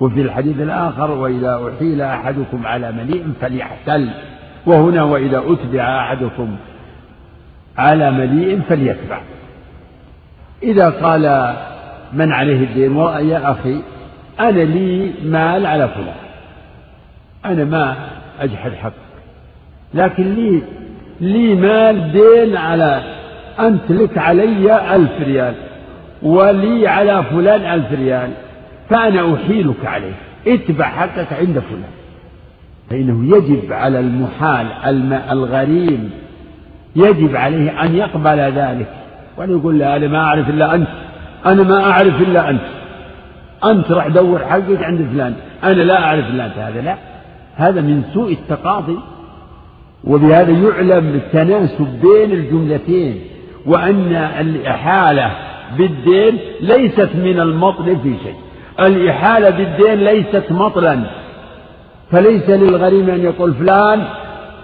وفي الحديث الآخر وإذا أحيل أحدكم على مليء فليحتل. وهنا وإذا أتبع أحدكم على مليء فليتبع. إذا قال من عليه الدين يا أخي أنا لي مال على فلان أنا ما أجحد حقك لكن لي لي مال دين على أنت لك علي ألف ريال ولي على فلان ألف ريال. فأنا أحيلك عليه. اتبع حقك عند فلان. فإنه يجب على المحال الغريم يجب عليه أن يقبل ذلك. وأن يقول لا أنا ما أعرف إلا أنت. أنا ما أعرف إلا أنت. أنت راح دور حقك عند فلان. أنا لا أعرف إلا أنت. هذا لا. هذا من سوء التقاضي. وبهذا يعلم التناسب بين الجملتين. وأن الإحالة بالدين ليست من المطل في شيء. الإحالة بالدين ليست مطلا. فليس للغريم أن يقول فلان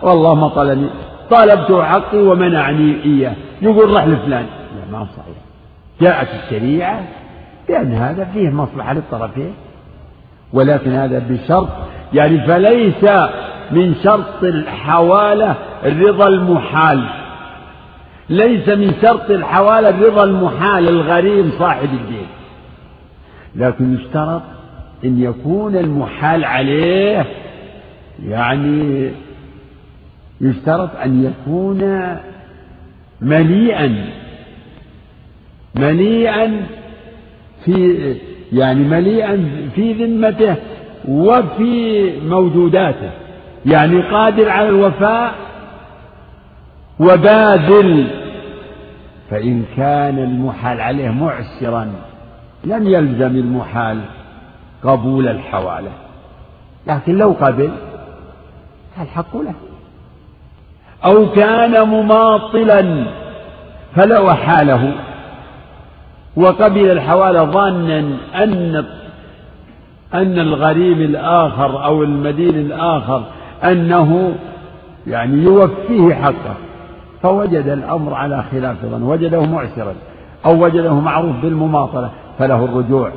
والله مطلني طالبته حقي ومنعني إياه. يقول رح لفلان. لا ما صحيح. جاءت الشريعة بأن هذا فيه مصلحة للطرفين. ولكن هذا بشرط. يعني فليس من شرط الحوالة رضا المحال. ليس من شرط الحوالة رضا المحال الغريم صاحب الدين. لكن يشترط أن يكون المحال عليه. يعني يشترط أن يكون مليئا مليئا في يعني مليئا في ذمته وفي موجوداته. يعني قادر على الوفاء وباذل فإن كان المحال عليه معسرا لم يلزم المحال قبول الحوالة. لكن لو قبل فالحق له. أو كان مماطلا فلو أحاله وقبل الحوالة ظانا أن أن الغريم الآخر أو المدين الآخر أنه يعني يوفيه حقه. فوجد الأمر على خلاف ظن. وجده معسرا أو وجده معروف بالمماطلة. فله الرجوع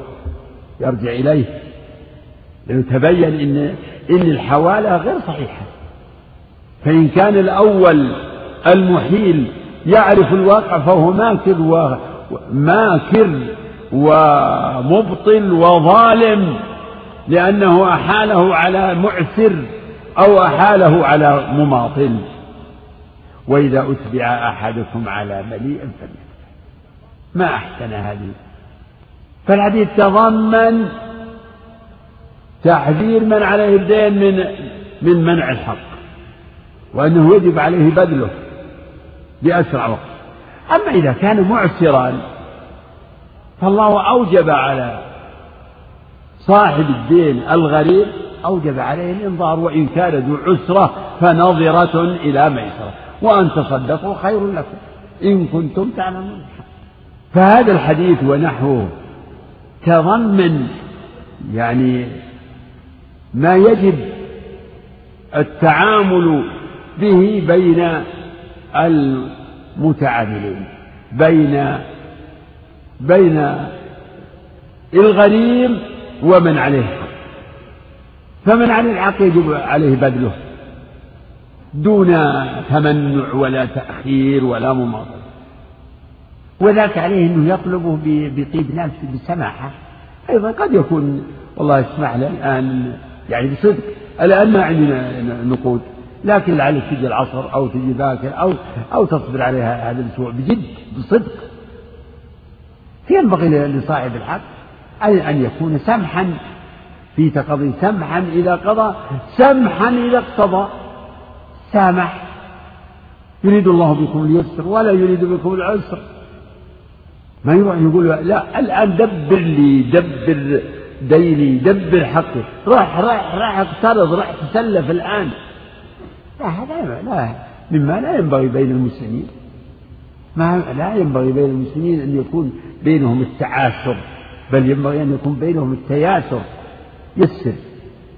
يرجع إليه لأنه تبين إن إن الحوالة غير صحيحة. فإن كان الأول المحيل يعرف الواقع فهو ماكر وماكر ومبطل وظالم لأنه أحاله على معسر أو أحاله على مماطل. وإذا أتبع أحدكم على مليء فليتبع ما أحسن هذه فالحديث تضمن تحذير من عليه الدين من من منع الحق وأنه يجب عليه بذله بأسرع وقت. أما إذا كان معسرا فالله أوجب على صاحب الدين الغريب أوجب عليه الإنظار وإن كان ذو عسرة فنظرة إلى ميسرة. وأن تصدقوا خير لكم إن كنتم تعلمون. فهذا الحديث ونحوه تضمن يعني ما يجب التعامل به بين المتعاملين بين بين الغريم ومن عليه. الحق فمن عليه الحق يجب عليه بذله دون تمنع ولا تأخير ولا مماطلة. وذاك عليه أنه يطلبه بطيب نفس بسماحة. أيضا قد يكون والله اسمح لي الآن يعني بصدق. الآن ما عندنا نقود لكن لعلك تجي العصر أو تجي باكر أو أو تصبر عليها هذا الأسبوع بجد بصدق. ينبغي لصاحب الحق أن يكون سمحا في تقضي سمحا إذا قضى سمحا إذا اقتضى. سامح. يريد الله بكم اليسر ولا يريد بكم العسر. ما يروح يقول لا الآن دبر لي دبر ديني دبر حقي. راح راح راح اقترض راح تسلف الآن. لا هذا لا مما لا ينبغي بين المسلمين. ما لا ينبغي بين المسلمين أن يكون بينهم التعاسر بل ينبغي أن يكون بينهم التياسر. يسر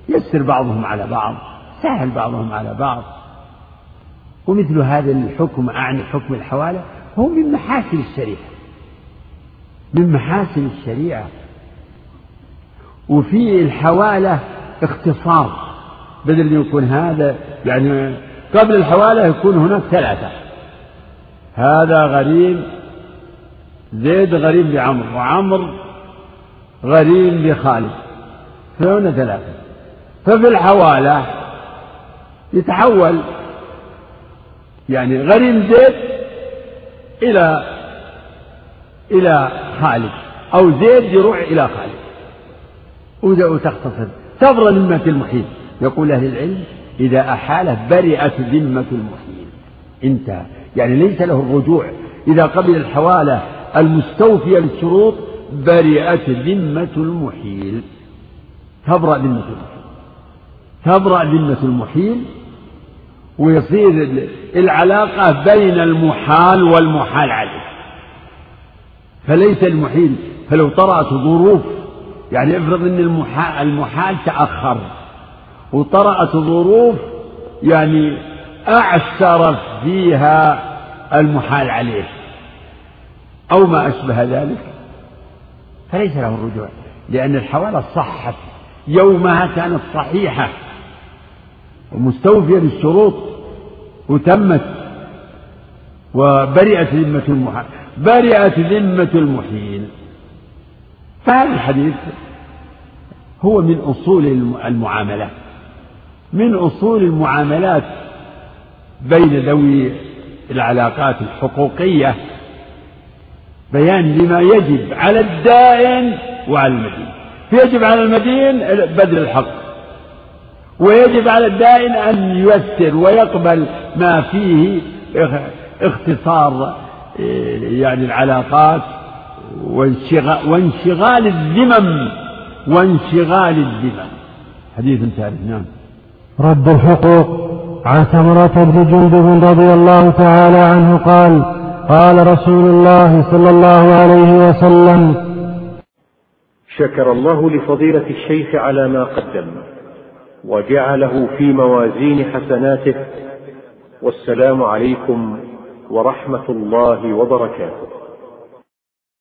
يسر بعضهم على بعض سهل بعضهم على بعض. ومثل هذا الحكم أعني حكم الحوالة هو من محاسن الشريعة. من محاسن الشريعة. وفي الحوالة اختصار. بدل أن يكون هذا يعني قبل الحوالة يكون هناك ثلاثة. هذا غريم زيد غريم لعمر وعمر غريم لخالد. فهنا ثلاثة. ففي الحوالة يتحول يعني غريم زيد إلى إلى خالد أو زيد يروح إلى خالد. وتختصر تبرى ذمة المحيط. يقول أهل العلم إذا أحاله برئت ذمة المحيل انتهى يعني ليس له الرجوع. إذا قبل الحوالة المستوفية للشروط برئت ذمة المحيل تبرأ ذمة المحيل تبرأ ذمة المحيل ويصير العلاقة بين المحال والمحال عليه. فليس المحيل. فلو طرأت ظروف يعني افرض إن المحال, تأخر وطرأت ظروف يعني أعسر فيها المحال عليه. أو ما أشبه ذلك. فليس له الرجوع لأن الحوالة صحت. يومها كانت صحيحة. ومستوفية للشروط وتمت وبرئت ذمة المحال برئت ذمة المحيل. فهذا الحديث هو من أصول المعاملات من أصول المعاملات بين ذوي العلاقات الحقوقية بيان لما يجب على الدائن وعلى المدين. فيجب على المدين بذل الحق ويجب على الدائن أن ييسر ويقبل ما فيه اختصار يعني العلاقات وانشغال الذمم وانشغال الذمم. حديث ثالث نعم. رد الحقوق عن ثمرة بن جندب رضي الله تعالى عنه قال قال رسول الله صلى الله عليه وسلم شكر الله لفضيلة الشيخ على ما قدم وجعله في موازين حسناته. والسلام عليكم ورحمة الله وبركاته.